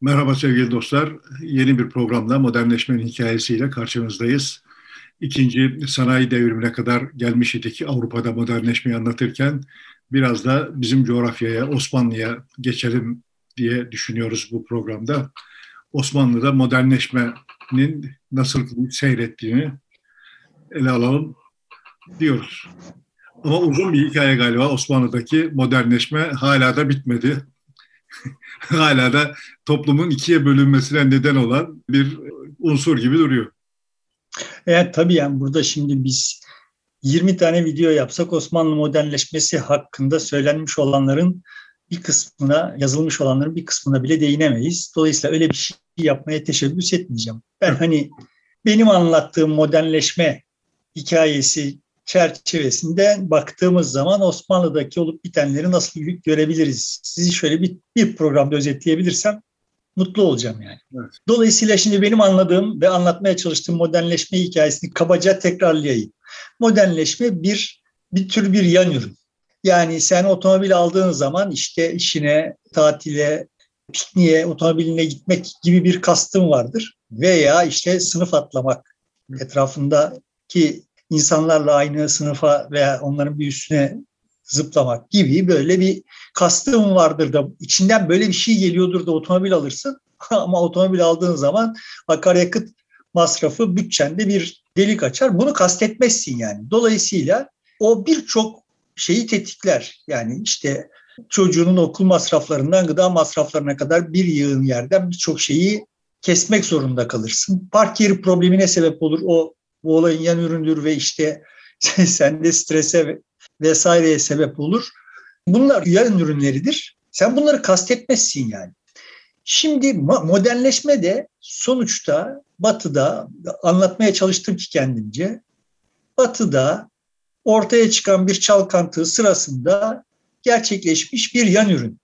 Merhaba sevgili dostlar. Yeni bir programda modernleşmenin hikayesiyle karşınızdayız. İkinci sanayi devrimine kadar gelmiş idik Avrupa'da modernleşmeyi anlatırken biraz da bizim coğrafyaya, Osmanlı'ya geçelim diye düşünüyoruz bu programda. Osmanlı'da modernleşmenin nasıl seyrettiğini ele alalım diyoruz. Ama uzun bir hikaye galiba Osmanlı'daki modernleşme hala da bitmedi. hala da toplumun ikiye bölünmesine neden olan bir unsur gibi duruyor. Evet tabii yani burada şimdi biz 20 tane video yapsak Osmanlı modernleşmesi hakkında söylenmiş olanların bir kısmına, yazılmış olanların bir kısmına bile değinemeyiz. Dolayısıyla öyle bir şey yapmaya teşebbüs etmeyeceğim. Ben hani benim anlattığım modernleşme hikayesi çerçevesinde baktığımız zaman Osmanlı'daki olup bitenleri nasıl görebiliriz? Sizi şöyle bir, bir programda özetleyebilirsem mutlu olacağım yani. Evet. Dolayısıyla şimdi benim anladığım ve anlatmaya çalıştığım modernleşme hikayesini kabaca tekrarlayayım. Modernleşme bir bir tür bir yan ürün. Yani sen otomobil aldığın zaman işte işine, tatile, pikniğe, otomobiline gitmek gibi bir kastın vardır. Veya işte sınıf atlamak etrafındaki insanlarla aynı sınıfa veya onların bir üstüne zıplamak gibi böyle bir kastım vardır da içinden böyle bir şey geliyordur da otomobil alırsın. Ama otomobil aldığın zaman akaryakıt masrafı bütçende bir delik açar. Bunu kastetmezsin yani. Dolayısıyla o birçok şeyi tetikler. Yani işte çocuğunun okul masraflarından gıda masraflarına kadar bir yığın yerden birçok şeyi kesmek zorunda kalırsın. Park yeri problemine sebep olur. O bu olayın yan üründür ve işte sende strese vesaireye sebep olur. Bunlar yan ürünleridir. Sen bunları kastetmezsin yani. Şimdi modernleşme de sonuçta batıda anlatmaya çalıştım ki kendimce batıda ortaya çıkan bir çalkantı sırasında gerçekleşmiş bir yan ürün.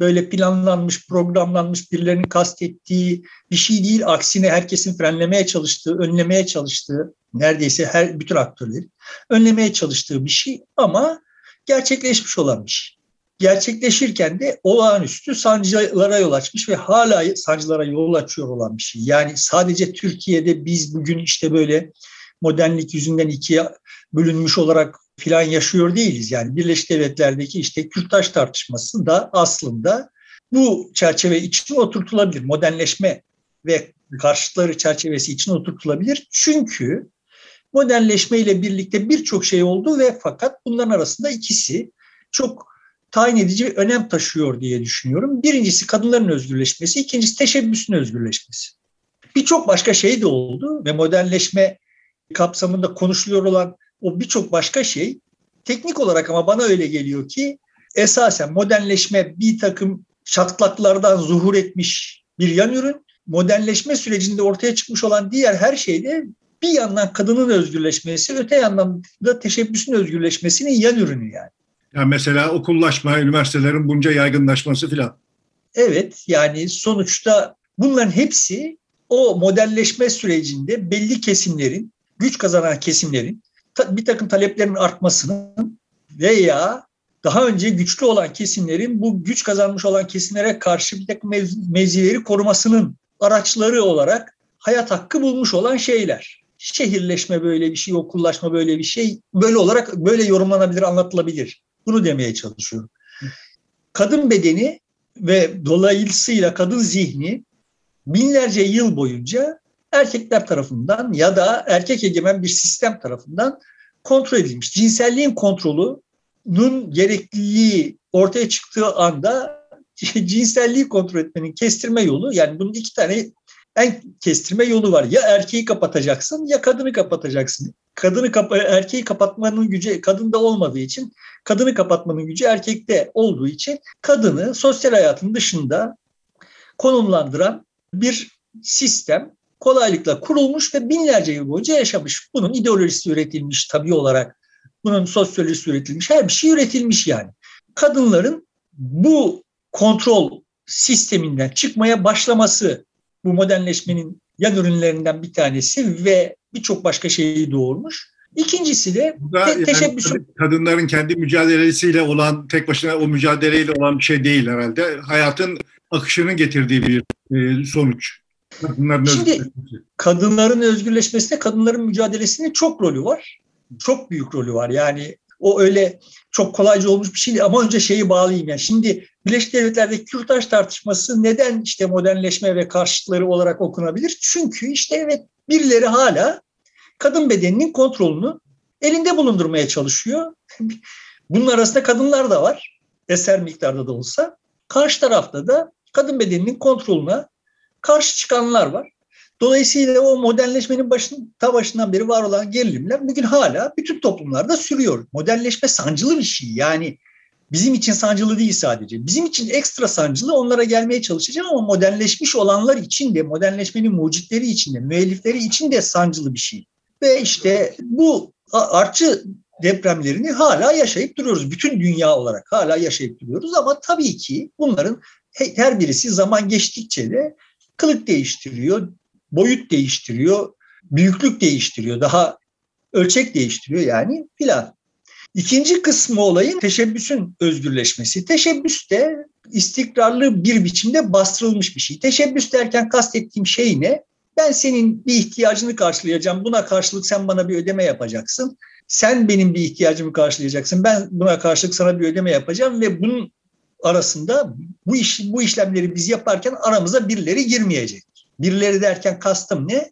Böyle planlanmış, programlanmış birilerinin kastettiği bir şey değil. Aksine herkesin frenlemeye çalıştığı, önlemeye çalıştığı, neredeyse her bütün aktörleri önlemeye çalıştığı bir şey ama gerçekleşmiş olan bir şey. Gerçekleşirken de olağanüstü sancılara yol açmış ve hala sancılara yol açıyor olan bir şey. Yani sadece Türkiye'de biz bugün işte böyle modernlik yüzünden ikiye bölünmüş olarak filan yaşıyor değiliz. Yani Birleşik Devletler'deki işte Kürtaş tartışması da aslında bu çerçeve için oturtulabilir. Modernleşme ve karşıtları çerçevesi için oturtulabilir. Çünkü modernleşme ile birlikte birçok şey oldu ve fakat bunların arasında ikisi çok tayin edici önem taşıyor diye düşünüyorum. Birincisi kadınların özgürleşmesi, ikincisi teşebbüsün özgürleşmesi. Birçok başka şey de oldu ve modernleşme kapsamında konuşuluyor olan o birçok başka şey teknik olarak ama bana öyle geliyor ki esasen modernleşme bir takım çatlaklardan zuhur etmiş bir yan ürün. Modernleşme sürecinde ortaya çıkmış olan diğer her şeyde bir yandan kadının özgürleşmesi, öte yandan da teşebbüsün özgürleşmesinin yan ürünü yani. Yani mesela okullaşma, üniversitelerin bunca yaygınlaşması filan. Evet yani sonuçta bunların hepsi o modelleşme sürecinde belli kesimlerin, güç kazanan kesimlerin bir takım taleplerin artmasının veya daha önce güçlü olan kesimlerin bu güç kazanmış olan kesimlere karşı bir takım mevzileri korumasının araçları olarak hayat hakkı bulmuş olan şeyler şehirleşme böyle bir şey, okullaşma böyle bir şey böyle olarak böyle yorumlanabilir, anlatılabilir. Bunu demeye çalışıyorum. Kadın bedeni ve dolayısıyla kadın zihni binlerce yıl boyunca erkekler tarafından ya da erkek egemen bir sistem tarafından kontrol edilmiş. Cinselliğin kontrolünün gerekliliği ortaya çıktığı anda cinselliği kontrol etmenin kestirme yolu yani bunun iki tane en kestirme yolu var. Ya erkeği kapatacaksın ya kadını kapatacaksın. Kadını kapa erkeği kapatmanın gücü kadında olmadığı için kadını kapatmanın gücü erkekte olduğu için kadını sosyal hayatın dışında konumlandıran bir sistem kolaylıkla kurulmuş ve binlerce yıl boyunca yaşamış. Bunun ideolojisi üretilmiş tabii olarak. Bunun sosyolojisi üretilmiş. Her bir şey üretilmiş yani. Kadınların bu kontrol sisteminden çıkmaya başlaması bu modernleşmenin yan ürünlerinden bir tanesi ve birçok başka şeyi doğurmuş. İkincisi de te- teşebbüsü. Yani kadınların kendi mücadelesiyle olan, tek başına o mücadeleyle olan bir şey değil herhalde. Hayatın akışının getirdiği bir e, sonuç. Kadınların Şimdi özgürleşmesi. kadınların özgürleşmesinde kadınların mücadelesinin çok rolü var. Çok büyük rolü var. Yani o öyle çok kolayca olmuş bir şey değil. Ama önce şeyi bağlayayım. Yani şimdi Birleşik Devletler'deki Kürtaj tartışması neden işte modernleşme ve karşıtları olarak okunabilir? Çünkü işte evet birileri hala kadın bedeninin kontrolünü elinde bulundurmaya çalışıyor. Bunun arasında kadınlar da var. Eser miktarda da olsa. Karşı tarafta da kadın bedeninin kontrolüne karşı çıkanlar var. Dolayısıyla o modernleşmenin başın, ta başından beri var olan gerilimler bugün hala bütün toplumlarda sürüyor. Modernleşme sancılı bir şey. Yani bizim için sancılı değil sadece. Bizim için ekstra sancılı onlara gelmeye çalışacağım ama modernleşmiş olanlar için de, modernleşmenin mucitleri için de, müellifleri için de sancılı bir şey. Ve işte bu artçı depremlerini hala yaşayıp duruyoruz. Bütün dünya olarak hala yaşayıp duruyoruz ama tabii ki bunların her birisi zaman geçtikçe de kılık değiştiriyor, boyut değiştiriyor, büyüklük değiştiriyor, daha ölçek değiştiriyor yani filan. İkinci kısmı olayın teşebbüsün özgürleşmesi. Teşebbüs de istikrarlı bir biçimde bastırılmış bir şey. Teşebbüs derken kastettiğim şey ne? Ben senin bir ihtiyacını karşılayacağım. Buna karşılık sen bana bir ödeme yapacaksın. Sen benim bir ihtiyacımı karşılayacaksın. Ben buna karşılık sana bir ödeme yapacağım ve bunun arasında bu iş bu işlemleri biz yaparken aramıza birileri girmeyecek. Birileri derken kastım ne?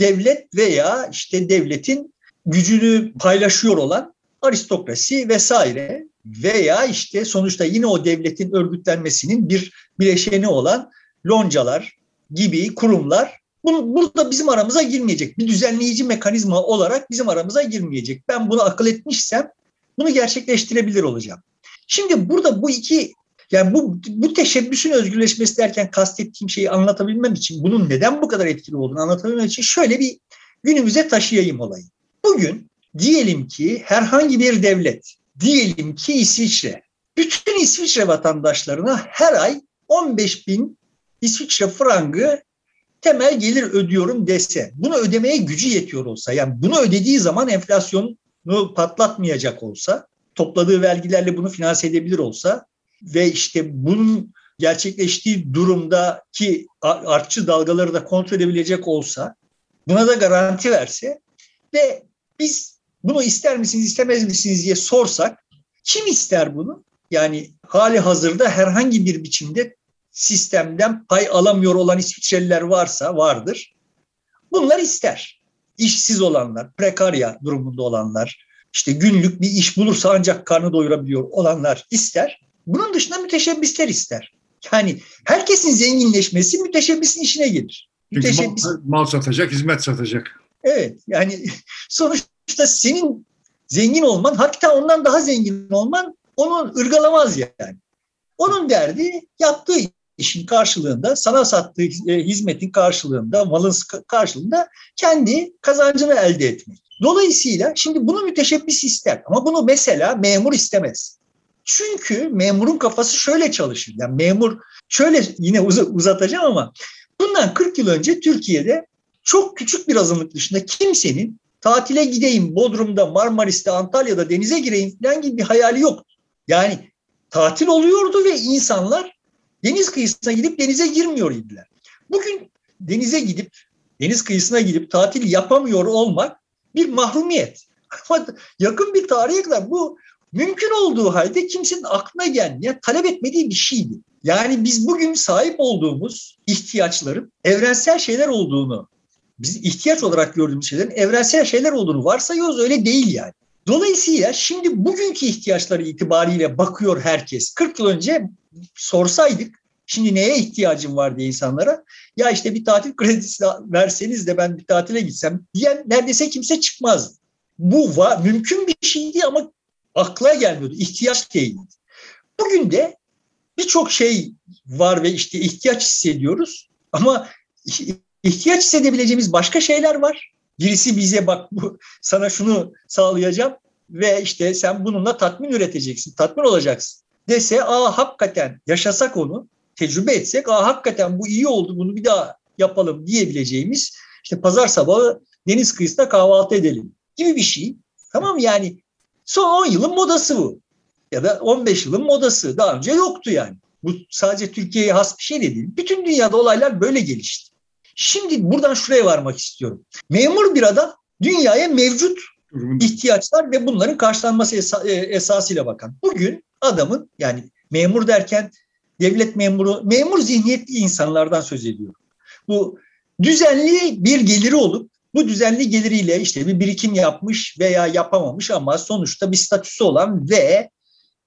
Devlet veya işte devletin gücünü paylaşıyor olan aristokrasi vesaire veya işte sonuçta yine o devletin örgütlenmesinin bir bileşeni olan loncalar gibi kurumlar burada bizim aramıza girmeyecek. Bir düzenleyici mekanizma olarak bizim aramıza girmeyecek. Ben bunu akıl etmişsem bunu gerçekleştirebilir olacağım. Şimdi burada bu iki yani bu, bu teşebbüsün özgürleşmesi derken kastettiğim şeyi anlatabilmem için, bunun neden bu kadar etkili olduğunu anlatabilmem için şöyle bir günümüze taşıyayım olayı. Bugün diyelim ki herhangi bir devlet, diyelim ki İsviçre, bütün İsviçre vatandaşlarına her ay 15 bin İsviçre frangı temel gelir ödüyorum dese, bunu ödemeye gücü yetiyor olsa, yani bunu ödediği zaman enflasyonu patlatmayacak olsa, topladığı vergilerle bunu finanse edebilir olsa, ve işte bunun gerçekleştiği durumdaki artçı dalgaları da kontrol edebilecek olsa, buna da garanti verse ve biz bunu ister misiniz istemez misiniz diye sorsak kim ister bunu? Yani hali hazırda herhangi bir biçimde sistemden pay alamıyor olan İsviçreliler varsa vardır. Bunlar ister. İşsiz olanlar, prekarya durumunda olanlar, işte günlük bir iş bulursa ancak karnı doyurabiliyor olanlar ister. Bunun dışında müteşebbisler ister. Yani herkesin zenginleşmesi müteşebbisin işine gelir. Çünkü Müteşebbis... mal, mal satacak, hizmet satacak. Evet yani sonuçta senin zengin olman hatta ondan daha zengin olman onu ırgalamaz yani. Onun derdi yaptığı işin karşılığında, sana sattığı e, hizmetin karşılığında, malın karşılığında kendi kazancını elde etmek. Dolayısıyla şimdi bunu müteşebbis ister ama bunu mesela memur istemez. Çünkü memurun kafası şöyle çalışır. Yani memur şöyle yine uz uzatacağım ama bundan 40 yıl önce Türkiye'de çok küçük bir azınlık dışında kimsenin tatile gideyim Bodrum'da, Marmaris'te, Antalya'da denize gireyim falan gibi bir hayali yok. Yani tatil oluyordu ve insanlar deniz kıyısına gidip denize girmiyor idiler. Bugün denize gidip, deniz kıyısına gidip tatil yapamıyor olmak bir mahrumiyet. Ama yakın bir tarihe kadar bu mümkün olduğu halde kimsenin aklına gelmeyen, talep etmediği bir şeydi. Yani biz bugün sahip olduğumuz ihtiyaçların evrensel şeyler olduğunu, biz ihtiyaç olarak gördüğümüz şeylerin evrensel şeyler olduğunu varsayıyoruz öyle değil yani. Dolayısıyla şimdi bugünkü ihtiyaçları itibariyle bakıyor herkes. 40 yıl önce sorsaydık şimdi neye ihtiyacım var diye insanlara ya işte bir tatil kredisi verseniz de ben bir tatile gitsem diyen neredeyse kimse çıkmaz. Bu var, mümkün bir şeydi ama akla gelmiyordu. İhtiyaç değildi. Bugün de birçok şey var ve işte ihtiyaç hissediyoruz ama ihtiyaç hissedebileceğimiz başka şeyler var. Birisi bize bak bu sana şunu sağlayacağım ve işte sen bununla tatmin üreteceksin, tatmin olacaksın dese aa hakikaten yaşasak onu, tecrübe etsek aa hakikaten bu iyi oldu bunu bir daha yapalım diyebileceğimiz işte pazar sabahı deniz kıyısında kahvaltı edelim gibi bir şey. Tamam yani Son 10 yılın modası bu. Ya da 15 yılın modası. Daha önce yoktu yani. Bu sadece Türkiye'ye has bir şey de değil. Bütün dünyada olaylar böyle gelişti. Şimdi buradan şuraya varmak istiyorum. Memur bir adam dünyaya mevcut ihtiyaçlar ve bunların karşılanması esa- e, esasıyla bakan. Bugün adamın yani memur derken devlet memuru, memur zihniyetli insanlardan söz ediyorum. Bu düzenli bir geliri olup bu düzenli geliriyle işte bir birikim yapmış veya yapamamış ama sonuçta bir statüsü olan ve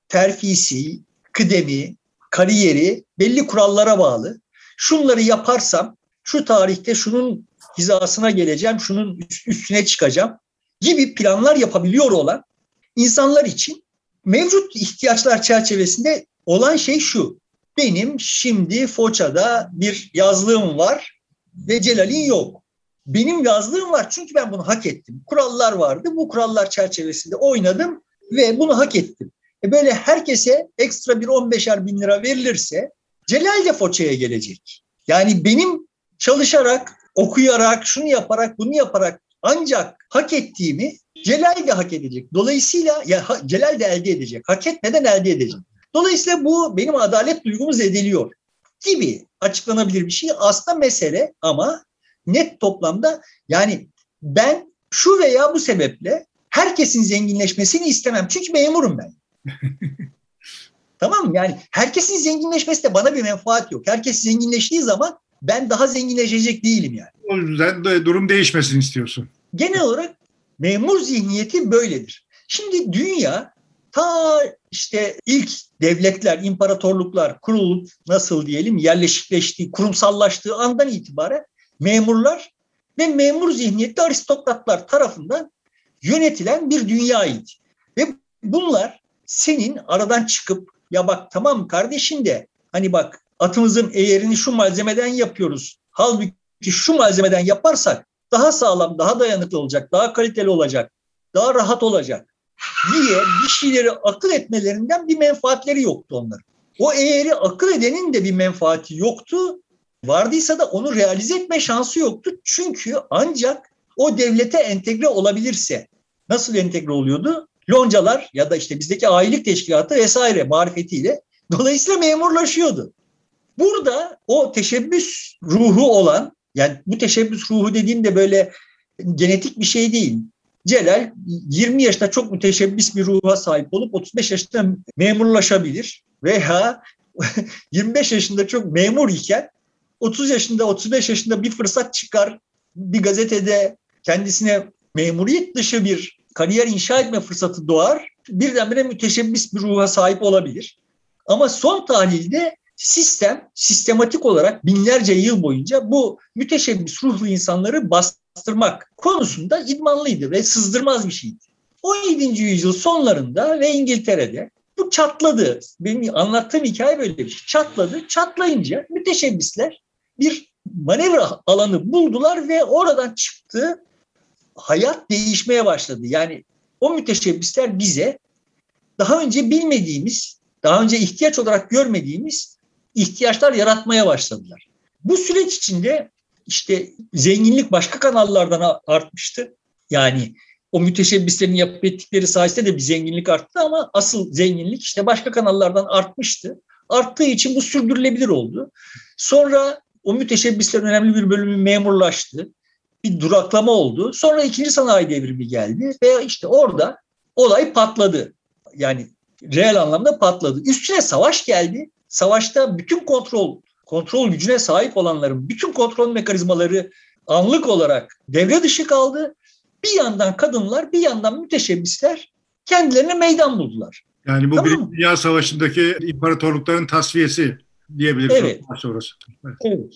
terfisi, kıdemi, kariyeri belli kurallara bağlı. Şunları yaparsam şu tarihte şunun hizasına geleceğim, şunun üstüne çıkacağım gibi planlar yapabiliyor olan insanlar için mevcut ihtiyaçlar çerçevesinde olan şey şu. Benim şimdi Foça'da bir yazlığım var ve Celal'in yok. Benim yazlığım var çünkü ben bunu hak ettim. Kurallar vardı. Bu kurallar çerçevesinde oynadım ve bunu hak ettim. E böyle herkese ekstra bir 15'er bin lira verilirse Celal de Foça'ya gelecek. Yani benim çalışarak, okuyarak, şunu yaparak, bunu yaparak ancak hak ettiğimi Celal de hak edecek. Dolayısıyla ya Celal de elde edecek. Hak etmeden elde edecek. Dolayısıyla bu benim adalet duygumuz ediliyor gibi açıklanabilir bir şey. Aslında mesele ama net toplamda yani ben şu veya bu sebeple herkesin zenginleşmesini istemem. Çünkü memurum ben. tamam mı? Yani herkesin zenginleşmesi de bana bir menfaat yok. Herkes zenginleştiği zaman ben daha zenginleşecek değilim yani. O yüzden de durum değişmesin istiyorsun. Genel olarak memur zihniyeti böyledir. Şimdi dünya ta işte ilk devletler, imparatorluklar kurulup nasıl diyelim yerleşikleştiği, kurumsallaştığı andan itibaren memurlar ve memur zihniyetli aristokratlar tarafından yönetilen bir dünyaydı. Ve bunlar senin aradan çıkıp ya bak tamam kardeşim de hani bak atımızın eğerini şu malzemeden yapıyoruz. Halbuki şu malzemeden yaparsak daha sağlam, daha dayanıklı olacak, daha kaliteli olacak, daha rahat olacak diye bir şeyleri akıl etmelerinden bir menfaatleri yoktu onların. O eğeri akıl edenin de bir menfaati yoktu. Vardıysa da onu realize etme şansı yoktu. Çünkü ancak o devlete entegre olabilirse nasıl entegre oluyordu? Loncalar ya da işte bizdeki ailelik teşkilatı vesaire marifetiyle dolayısıyla memurlaşıyordu. Burada o teşebbüs ruhu olan yani bu teşebbüs ruhu dediğimde böyle genetik bir şey değil. Celal 20 yaşında çok müteşebbis bir ruha sahip olup 35 yaşında memurlaşabilir veya 25 yaşında çok memur iken 30 yaşında 35 yaşında bir fırsat çıkar bir gazetede kendisine memuriyet dışı bir kariyer inşa etme fırsatı doğar birdenbire müteşebbis bir ruha sahip olabilir. Ama son tahlilde sistem sistematik olarak binlerce yıl boyunca bu müteşebbis ruhlu insanları bastırmak konusunda idmanlıydı ve sızdırmaz bir şeydi. 17. yüzyıl sonlarında ve İngiltere'de bu çatladı. Benim anlattığım hikaye böyle bir şey. Çatladı. Çatlayınca müteşebbisler bir manevra alanı buldular ve oradan çıktı. Hayat değişmeye başladı. Yani o müteşebbisler bize daha önce bilmediğimiz, daha önce ihtiyaç olarak görmediğimiz ihtiyaçlar yaratmaya başladılar. Bu süreç içinde işte zenginlik başka kanallardan artmıştı. Yani o müteşebbislerin yapıp ettikleri sayesinde de bir zenginlik arttı ama asıl zenginlik işte başka kanallardan artmıştı. Arttığı için bu sürdürülebilir oldu. Sonra o müteşebbislerin önemli bir bölümü memurlaştı. Bir duraklama oldu. Sonra ikinci sanayi devrimi geldi ve işte orada olay patladı. Yani reel anlamda patladı. Üstüne savaş geldi savaşta bütün kontrol kontrol gücüne sahip olanların bütün kontrol mekanizmaları anlık olarak devre dışı kaldı. Bir yandan kadınlar, bir yandan müteşebbisler kendilerine meydan buldular. Yani bu tamam Birinci Dünya Savaşı'ndaki imparatorlukların tasfiyesi diyebiliriz. Evet. Sonrası. Evet. evet.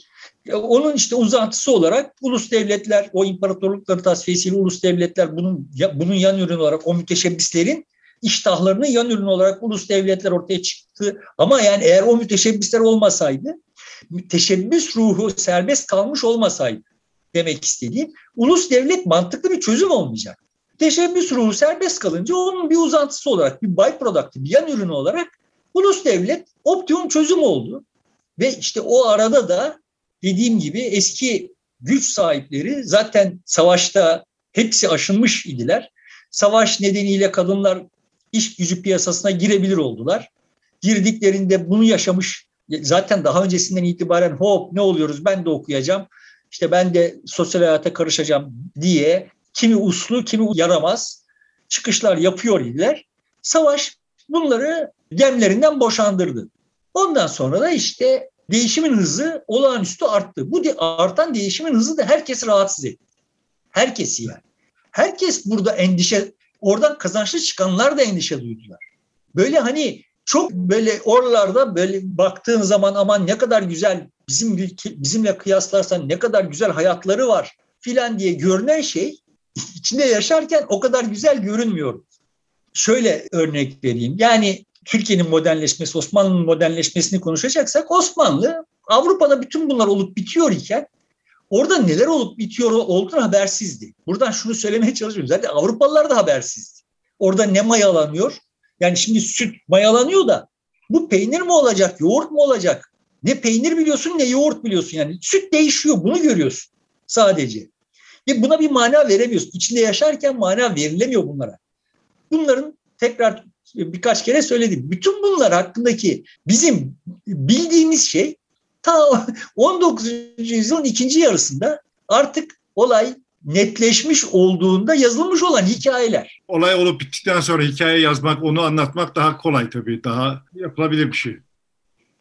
Onun işte uzantısı olarak ulus devletler, o imparatorlukların tasfiyesiyle ulus devletler bunun bunun yan ürünü olarak o müteşebbislerin iştahlarının yan ürünü olarak ulus devletler ortaya çıktı. Ama yani eğer o müteşebbisler olmasaydı, müteşebbis ruhu serbest kalmış olmasaydı demek istediğim ulus devlet mantıklı bir çözüm olmayacak. Teşebbüs ruhu serbest kalınca onun bir uzantısı olarak, bir byproduct, bir yan ürünü olarak ulus devlet optimum çözüm oldu. Ve işte o arada da dediğim gibi eski güç sahipleri zaten savaşta hepsi aşınmış idiler. Savaş nedeniyle kadınlar iş gücü piyasasına girebilir oldular. Girdiklerinde bunu yaşamış zaten daha öncesinden itibaren hop ne oluyoruz ben de okuyacağım. İşte ben de sosyal hayata karışacağım diye kimi uslu kimi yaramaz çıkışlar yapıyor idiler. Savaş bunları gemlerinden boşandırdı. Ondan sonra da işte değişimin hızı olağanüstü arttı. Bu artan değişimin hızı da herkes rahatsız etti. Herkesi yani. Herkes burada endişe, oradan kazançlı çıkanlar da endişe duydular. Böyle hani çok böyle oralarda böyle baktığın zaman aman ne kadar güzel bizim bizimle kıyaslarsan ne kadar güzel hayatları var filan diye görünen şey içinde yaşarken o kadar güzel görünmüyor. Şöyle örnek vereyim. Yani Türkiye'nin modernleşmesi, Osmanlı'nın modernleşmesini konuşacaksak Osmanlı Avrupa'da bütün bunlar olup bitiyor iken orada neler olup bitiyor olduğunu habersizdi. Buradan şunu söylemeye çalışıyorum. Zaten Avrupalılar da habersizdi. Orada ne mayalanıyor? Yani şimdi süt mayalanıyor da bu peynir mi olacak, yoğurt mu olacak? Ne peynir biliyorsun ne yoğurt biliyorsun yani. Süt değişiyor bunu görüyorsun sadece. Ve buna bir mana veremiyorsun. İçinde yaşarken mana verilemiyor bunlara. Bunların tekrar birkaç kere söyledim. Bütün bunlar hakkındaki bizim bildiğimiz şey ta 19. yüzyılın ikinci yarısında artık olay netleşmiş olduğunda yazılmış olan hikayeler. Olay olup bittikten sonra hikaye yazmak, onu anlatmak daha kolay tabii. Daha yapılabilir bir şey.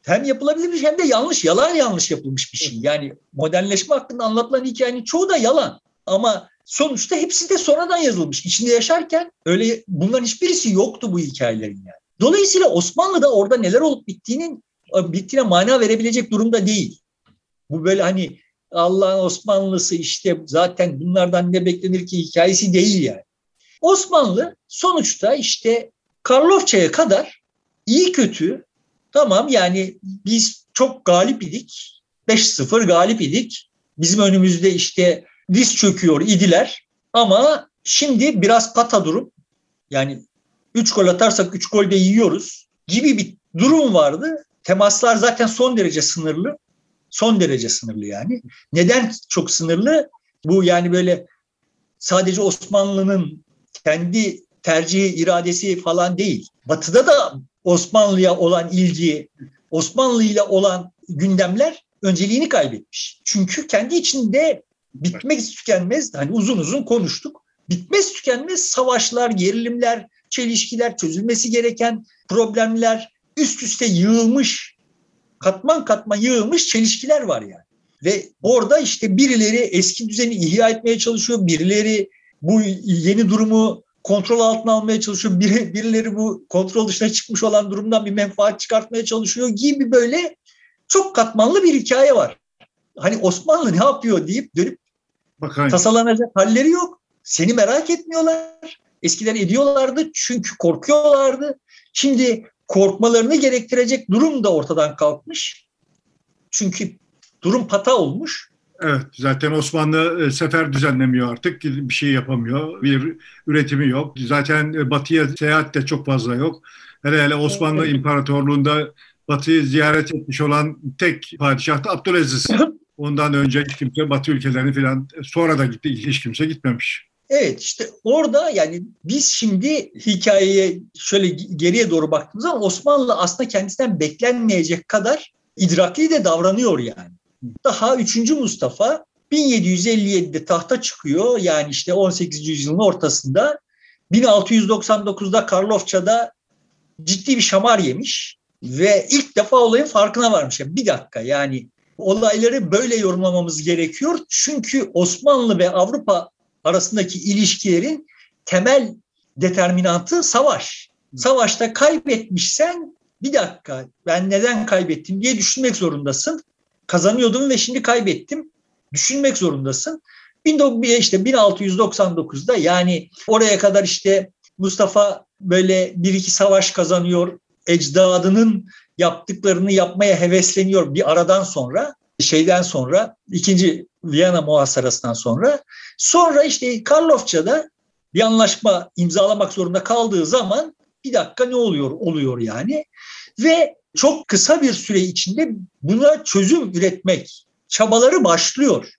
Hem yapılabilir bir şey hem de yanlış, yalan yanlış yapılmış bir şey. Yani modernleşme hakkında anlatılan hikayenin çoğu da yalan. Ama sonuçta hepsi de sonradan yazılmış. İçinde yaşarken öyle bunların hiçbirisi yoktu bu hikayelerin yani. Dolayısıyla Osmanlı'da orada neler olup bittiğinin bittiğine mana verebilecek durumda değil. Bu böyle hani Allah'ın Osmanlısı işte zaten bunlardan ne beklenir ki hikayesi değil yani. Osmanlı sonuçta işte Karlofça'ya kadar iyi kötü tamam yani biz çok galip idik. 5-0 galip idik. Bizim önümüzde işte diz çöküyor idiler. Ama şimdi biraz pata durum. Yani 3 gol atarsak 3 gol de yiyoruz gibi bir durum vardı. Temaslar zaten son derece sınırlı. Son derece sınırlı yani. Neden çok sınırlı? Bu yani böyle sadece Osmanlı'nın kendi tercihi, iradesi falan değil. Batı'da da Osmanlı'ya olan ilgi, Osmanlı ile olan gündemler önceliğini kaybetmiş. Çünkü kendi içinde bitmek tükenmez, hani uzun uzun konuştuk. Bitmez tükenmez savaşlar, gerilimler, çelişkiler, çözülmesi gereken problemler üst üste yığılmış, katman katman yığılmış çelişkiler var yani. Ve orada işte birileri eski düzeni ihya etmeye çalışıyor, birileri bu yeni durumu kontrol altına almaya çalışıyor, biri, birileri bu kontrol dışına çıkmış olan durumdan bir menfaat çıkartmaya çalışıyor gibi böyle çok katmanlı bir hikaye var. Hani Osmanlı ne yapıyor deyip dönüp Bakayım. tasalanacak halleri yok. Seni merak etmiyorlar. Eskiden ediyorlardı çünkü korkuyorlardı. Şimdi korkmalarını gerektirecek durum da ortadan kalkmış. Çünkü durum pata olmuş. Evet, zaten Osmanlı e, sefer düzenlemiyor artık, bir şey yapamıyor, bir üretimi yok. Zaten e, batıya seyahat de çok fazla yok. Hele hele Osmanlı. İmparatorluğu'nda batıyı ziyaret etmiş olan tek padişah da Abdülaziz. Ondan önce hiç kimse Batı ülkelerini falan sonra da gitti. Hiç kimse gitmemiş. Evet işte orada yani biz şimdi hikayeye şöyle geriye doğru baktığımız zaman Osmanlı aslında kendisinden beklenmeyecek kadar idrakli de davranıyor yani. Daha 3. Mustafa 1757'de tahta çıkıyor yani işte 18. yüzyılın ortasında 1699'da Karlofça'da ciddi bir şamar yemiş ve ilk defa olayın farkına varmış. Yani bir dakika yani olayları böyle yorumlamamız gerekiyor. Çünkü Osmanlı ve Avrupa arasındaki ilişkilerin temel determinantı savaş. Savaşta kaybetmişsen bir dakika ben neden kaybettim diye düşünmek zorundasın. Kazanıyordum ve şimdi kaybettim. Düşünmek zorundasın. işte 1699'da yani oraya kadar işte Mustafa böyle bir iki savaş kazanıyor. Ecdadının yaptıklarını yapmaya hevesleniyor bir aradan sonra şeyden sonra ikinci Viyana muhasarasından sonra sonra işte Karlofça'da bir anlaşma imzalamak zorunda kaldığı zaman bir dakika ne oluyor oluyor yani ve çok kısa bir süre içinde buna çözüm üretmek çabaları başlıyor.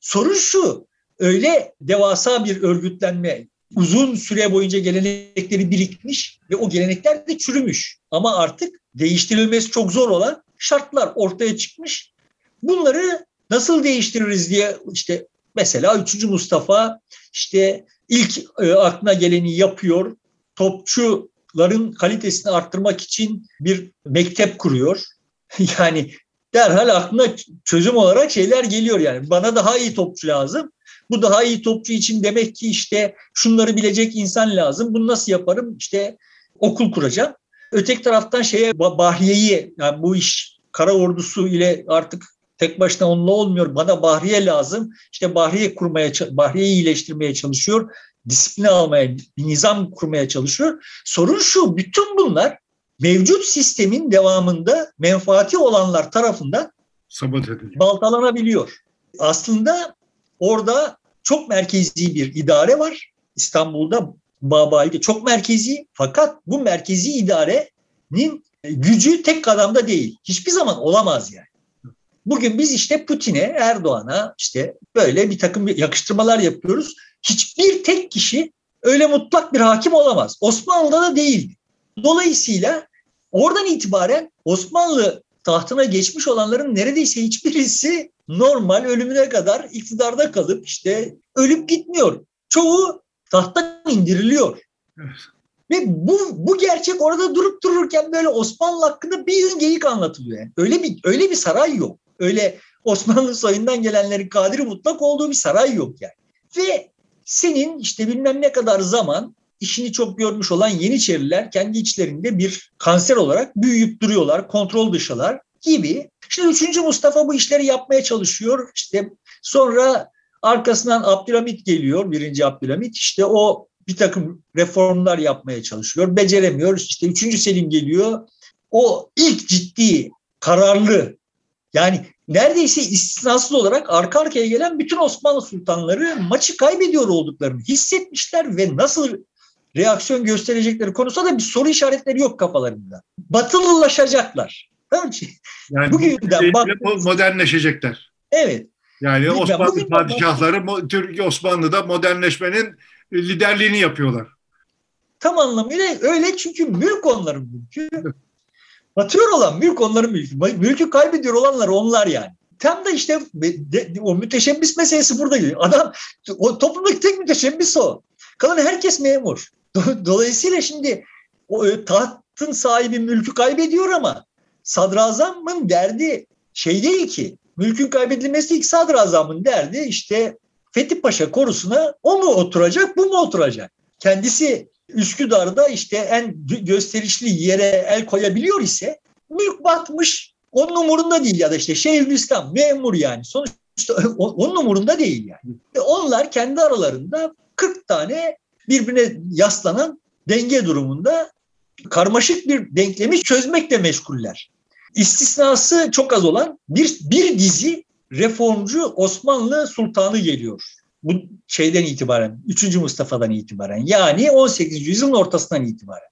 Sorun şu öyle devasa bir örgütlenme uzun süre boyunca gelenekleri birikmiş ve o gelenekler de çürümüş. Ama artık değiştirilmesi çok zor olan şartlar ortaya çıkmış. Bunları nasıl değiştiririz diye işte mesela 3. Mustafa işte ilk e, aklına geleni yapıyor. Topçuların kalitesini arttırmak için bir mektep kuruyor. Yani derhal aklına çözüm olarak şeyler geliyor yani. Bana daha iyi topçu lazım. Bu daha iyi topçu için demek ki işte şunları bilecek insan lazım. Bunu nasıl yaparım? İşte okul kuracağım. Öteki taraftan şeye Bahriye'yi yani bu iş kara ordusu ile artık tek başına onunla olmuyor. Bana Bahriye lazım. İşte Bahriye kurmaya, Bahriye'yi iyileştirmeye çalışıyor. Disipline almaya, bir nizam kurmaya çalışıyor. Sorun şu, bütün bunlar mevcut sistemin devamında menfaati olanlar tarafından baltalanabiliyor. Aslında orada çok merkezi bir idare var. İstanbul'da Babali'de çok merkezi fakat bu merkezi idarenin gücü tek adamda değil. Hiçbir zaman olamaz yani. Bugün biz işte Putin'e, Erdoğan'a işte böyle bir takım yakıştırmalar yapıyoruz. Hiçbir tek kişi öyle mutlak bir hakim olamaz. Osmanlı'da da değildi. Dolayısıyla oradan itibaren Osmanlı tahtına geçmiş olanların neredeyse hiçbirisi normal ölümüne kadar iktidarda kalıp işte ölüp gitmiyor. Çoğu tahttan indiriliyor. Evet. Ve bu, bu gerçek orada durup dururken böyle Osmanlı hakkında bir yığın geyik anlatılıyor. Yani. Öyle bir öyle bir saray yok. Öyle Osmanlı soyundan gelenlerin kadiri mutlak olduğu bir saray yok yani. Ve senin işte bilmem ne kadar zaman işini çok görmüş olan Yeniçeriler kendi içlerinde bir kanser olarak büyüyüp duruyorlar, kontrol dışılar gibi. Şimdi 3. Mustafa bu işleri yapmaya çalışıyor. İşte sonra arkasından Abdülhamit geliyor, birinci Abdülhamit. İşte o bir takım reformlar yapmaya çalışıyor. Beceremiyor. İşte 3. Selim geliyor. O ilk ciddi, kararlı yani neredeyse istisnasız olarak arka arkaya gelen bütün Osmanlı sultanları maçı kaybediyor olduklarını hissetmişler ve nasıl reaksiyon gösterecekleri konusunda da bir soru işaretleri yok kafalarında. Batılılaşacaklar. Yani Bugünden bak modernleşecekler. Evet. Yani Osmanlı padişahları Türk Osmanlı'da modernleşmenin liderliğini yapıyorlar. Tam anlamıyla öyle çünkü mülk onların mülkü. Batıyor olan mülk onların mülkü. Mülkü kaybediyor olanlar onlar yani. Tam da işte o müteşebbis meselesi burada geliyor. Adam o toplumdaki tek müteşebbis o. Kalan herkes memur. Dolayısıyla şimdi o e, tahtın sahibi mülkü kaybediyor ama sadrazamın derdi şey değil ki. Mülkün kaybedilmesi değil sadrazamın derdi işte Fethi Paşa korusuna o mu oturacak bu mu oturacak? Kendisi Üsküdar'da işte en gösterişli yere el koyabiliyor ise mülk batmış onun umurunda değil ya da işte Şeyhülislam memur yani sonuçta onun umurunda değil yani. Onlar kendi aralarında 40 tane birbirine yaslanan denge durumunda karmaşık bir denklemi çözmekle meşguller. İstisnası çok az olan bir, bir dizi reformcu Osmanlı sultanı geliyor bu şeyden itibaren, 3. Mustafa'dan itibaren yani 18. yüzyılın ortasından itibaren.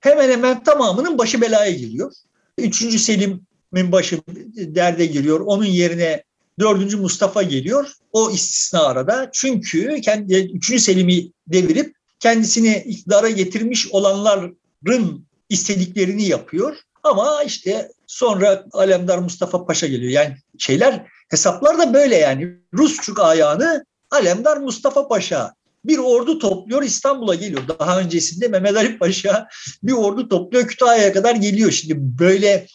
Hemen hemen tamamının başı belaya giriyor. 3. Selim'in başı derde giriyor. Onun yerine 4. Mustafa geliyor. O istisna arada. Çünkü kendi 3. Selim'i devirip kendisini iktidara getirmiş olanların istediklerini yapıyor. Ama işte sonra Alemdar Mustafa Paşa geliyor. Yani şeyler hesaplar da böyle yani. Rusçuk ayağını Alemdar Mustafa Paşa bir ordu topluyor İstanbul'a geliyor. Daha öncesinde Mehmet Ali Paşa bir ordu topluyor Kütahya'ya kadar geliyor. Şimdi böyle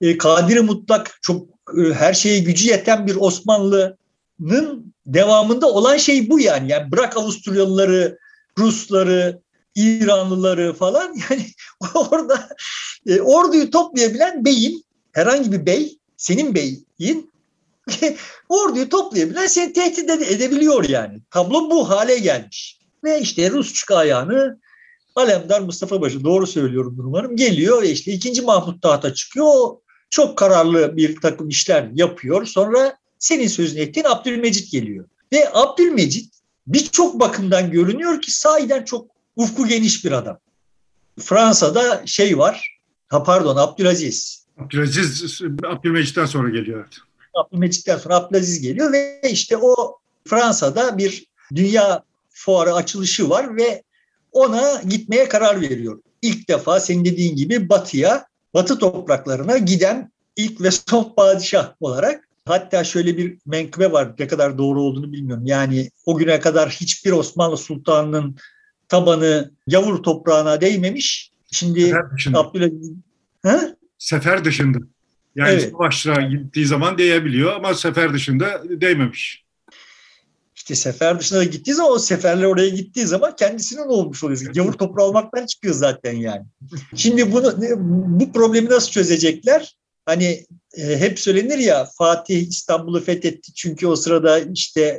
e, kadiri mutlak çok e, her şeye gücü yeten bir Osmanlı'nın devamında olan şey bu yani. Yani bırak Avusturyalıları, Rusları, İranlıları falan yani orada e, orduyu toplayabilen beyin herhangi bir bey senin beyin orduyu toplayabilen seni tehdit edebiliyor yani. Tablo bu hale gelmiş. Ve işte Rus çık ayağını Alemdar Mustafa Paşa doğru söylüyorum umarım geliyor ve işte ikinci Mahmut tahta çıkıyor. Çok kararlı bir takım işler yapıyor. Sonra senin sözünü ettiğin Abdülmecit geliyor. Ve Abdülmecit birçok bakımdan görünüyor ki sahiden çok ufku geniş bir adam. Fransa'da şey var, ha pardon Abdülaziz. Abdülaziz Abdülmecit'ten sonra geliyor. Evet. Abdülmecit'ten sonra Abdülaziz geliyor ve işte o Fransa'da bir dünya fuarı açılışı var ve ona gitmeye karar veriyor. İlk defa senin dediğin gibi batıya, batı topraklarına giden ilk ve son padişah olarak hatta şöyle bir menkıbe var ne kadar doğru olduğunu bilmiyorum. Yani o güne kadar hiçbir Osmanlı Sultanı'nın tabanı yavur toprağına değmemiş. Şimdi. Abdülaziz ha? Sefer dışında. Yani Evet. savaşlara gittiği zaman değebiliyor ama sefer dışında değmemiş. İşte sefer dışına da gittiği zaman o seferler oraya gittiği zaman kendisinin olmuş oluyor. Gavur toprağı olmaktan çıkıyor zaten yani. Şimdi bunu bu problemi nasıl çözecekler? Hani e, hep söylenir ya Fatih İstanbul'u fethetti çünkü o sırada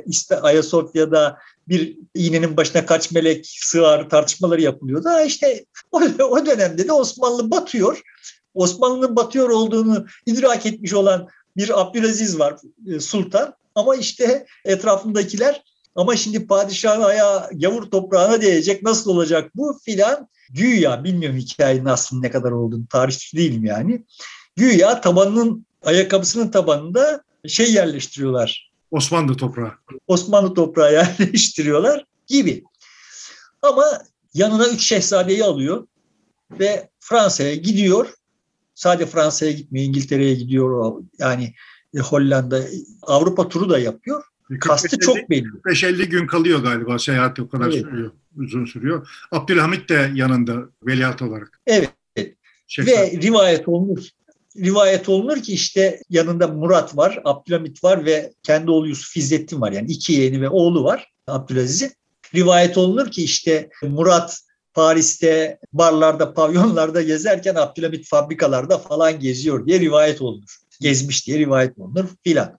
işte Ayasofya'da bir iğnenin başına kaç melek sığar tartışmaları yapılıyordu. İşte o, o dönemde de Osmanlı batıyor. Osmanlı'nın batıyor olduğunu idrak etmiş olan bir Abdülaziz var e, sultan. Ama işte etrafındakiler ama şimdi padişahın ayağı gavur toprağına değecek nasıl olacak bu filan. Güya bilmiyorum hikayenin aslında ne kadar olduğunu tarihçi değilim yani. Güya tabanının ayakkabısının tabanında şey yerleştiriyorlar. Osmanlı toprağı. Osmanlı toprağı yerleştiriyorlar gibi. Ama yanına üç şehzadeyi alıyor ve Fransa'ya gidiyor. Sadece Fransa'ya gitmiyor, İngiltere'ye gidiyor. Yani e, Hollanda, Avrupa turu da yapıyor. Kastı 45-50 çok belli. 45-50 gün kalıyor galiba seyahati o kadar Evet. sürüyor. Uzun sürüyor. Abdülhamit de yanında veliaht olarak. Evet. Şehzade. Ve rivayet olunur. Rivayet olunur ki işte yanında Murat var, Abdülhamit var ve kendi oğlu Yusuf İzzettin var. Yani iki yeğeni ve oğlu var Abdülaziz'in. Rivayet olunur ki işte Murat Paris'te barlarda, pavyonlarda gezerken Abdülhamit fabrikalarda falan geziyor diye rivayet olunur. Gezmiş diye rivayet olunur filan.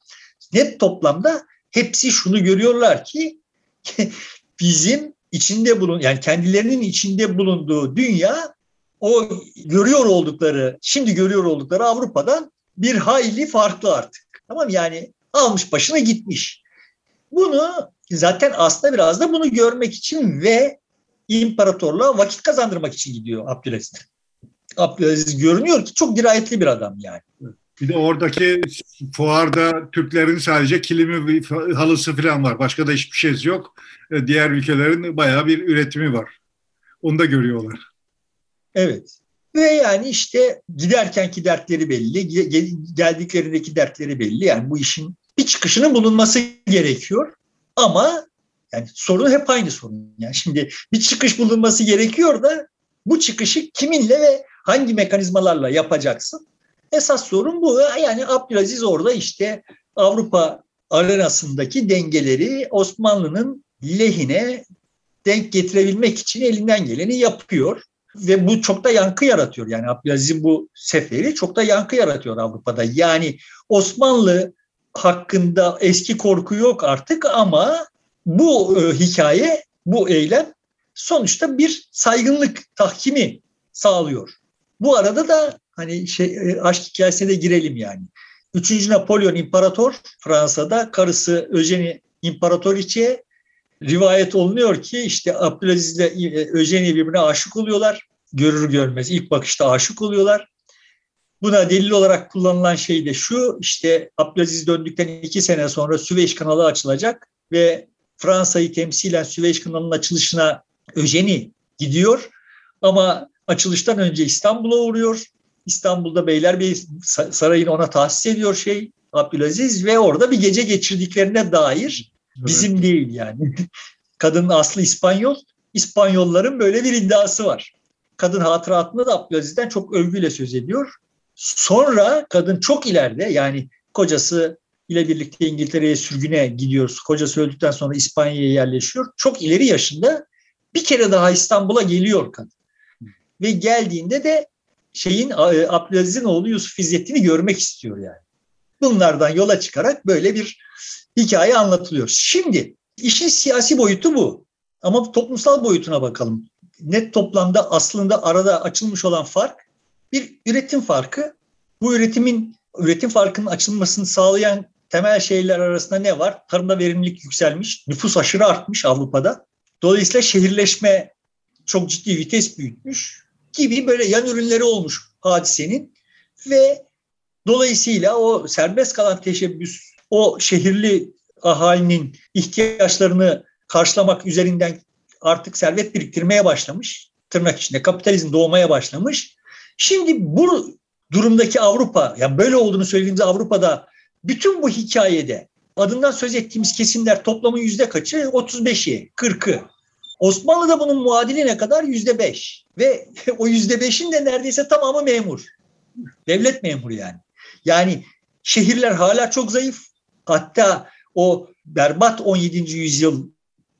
Net toplamda hepsi şunu görüyorlar ki bizim içinde bulun yani kendilerinin içinde bulunduğu dünya o görüyor oldukları, şimdi görüyor oldukları Avrupa'dan bir hayli farklı artık. Tamam yani almış başına gitmiş. Bunu zaten aslında biraz da bunu görmek için ve imparatorluğa vakit kazandırmak için gidiyor Abdülaziz. Abdülaziz görünüyor ki çok dirayetli bir adam yani. Bir de oradaki fuarda Türklerin sadece kilimi, halısı falan var. Başka da hiçbir şey yok. E, Diğer ülkelerin bayağı bir üretimi var. Onu da görüyorlar. Evet. Ve yani işte giderkenki dertleri belli, ge- geldiklerindeki dertleri belli. Yani bu işin bir çıkışının bulunması gerekiyor. Ama yani sorun hep aynı sorun. Yani şimdi bir çıkış bulunması gerekiyor da bu çıkışı kiminle ve hangi mekanizmalarla yapacaksın? Esas sorun bu. Yani Abdülaziz orada işte Avrupa arenasındaki dengeleri Osmanlı'nın lehine denk getirebilmek için elinden geleni yapıyor. Ve bu çok da yankı yaratıyor. Yani Abdülaziz'in bu seferi çok da yankı yaratıyor Avrupa'da. Yani Osmanlı hakkında eski korku yok artık ama bu e, hikaye, bu eylem sonuçta bir saygınlık tahkimi sağlıyor. Bu arada da hani şey e, aşk hikayesine de girelim yani. Üçüncü Napolyon İmparator Fransa'da karısı Eugenie İmparatoriçe rivayet olunuyor ki işte Abdülaziz ile Eugenie birbirine aşık oluyorlar. Görür görmez ilk bakışta aşık oluyorlar. Buna delil olarak kullanılan şey de şu işte Abdülaziz döndükten iki sene sonra Süveyş kanalı açılacak ve Fransa'yı temsilen Süveyş kanalının açılışına Eugenie gidiyor ama açılıştan önce İstanbul'a uğruyor. İstanbul'da Beylerbeyi Sarayı'nı ona tahsis ediyor şey Abdülaziz ve orada bir gece geçirdiklerine dair bizim değil yani. Kadının aslı İspanyol. İspanyolların böyle bir iddiası var. Kadın hatıratında da Abdülaziz'den çok övgüyle söz ediyor. Sonra kadın çok ileride yani kocası ile birlikte İngiltere'ye sürgüne gidiyoruz. Kocası öldükten sonra İspanya'ya yerleşiyor. Çok ileri yaşında bir kere daha İstanbul'a geliyor kadın. Ve geldiğinde de şeyin Abdülaziz'in oğlu Yusuf İzzettin'i görmek istiyor yani. Bunlardan yola çıkarak böyle bir hikaye anlatılıyor. Şimdi işin siyasi boyutu bu. Ama toplumsal boyutuna bakalım. Net toplamda aslında arada açılmış olan fark bir üretim farkı. Bu üretimin üretim farkının açılmasını sağlayan temel şeyler arasında ne var? Tarımda verimlilik yükselmiş, nüfus aşırı artmış Avrupa'da. Dolayısıyla şehirleşme çok ciddi vites büyütmüş gibi böyle yan ürünleri olmuş hadisenin ve dolayısıyla o serbest kalan teşebbüs o şehirli ahalinin ihtiyaçlarını karşılamak üzerinden artık servet biriktirmeye başlamış. Tırnak içinde kapitalizm doğmaya başlamış. Şimdi bu durumdaki Avrupa, yani böyle olduğunu söylediğimiz Avrupa'da bütün bu hikayede adından söz ettiğimiz kesimler toplamın yüzde kaçı? 35'i, 40'ı. Osmanlı'da bunun muadili ne kadar? Yüzde beş. Ve o yüzde beşin de neredeyse tamamı memur. Devlet memuru yani. Yani şehirler hala çok zayıf. Hatta o berbat 17. yüzyıl,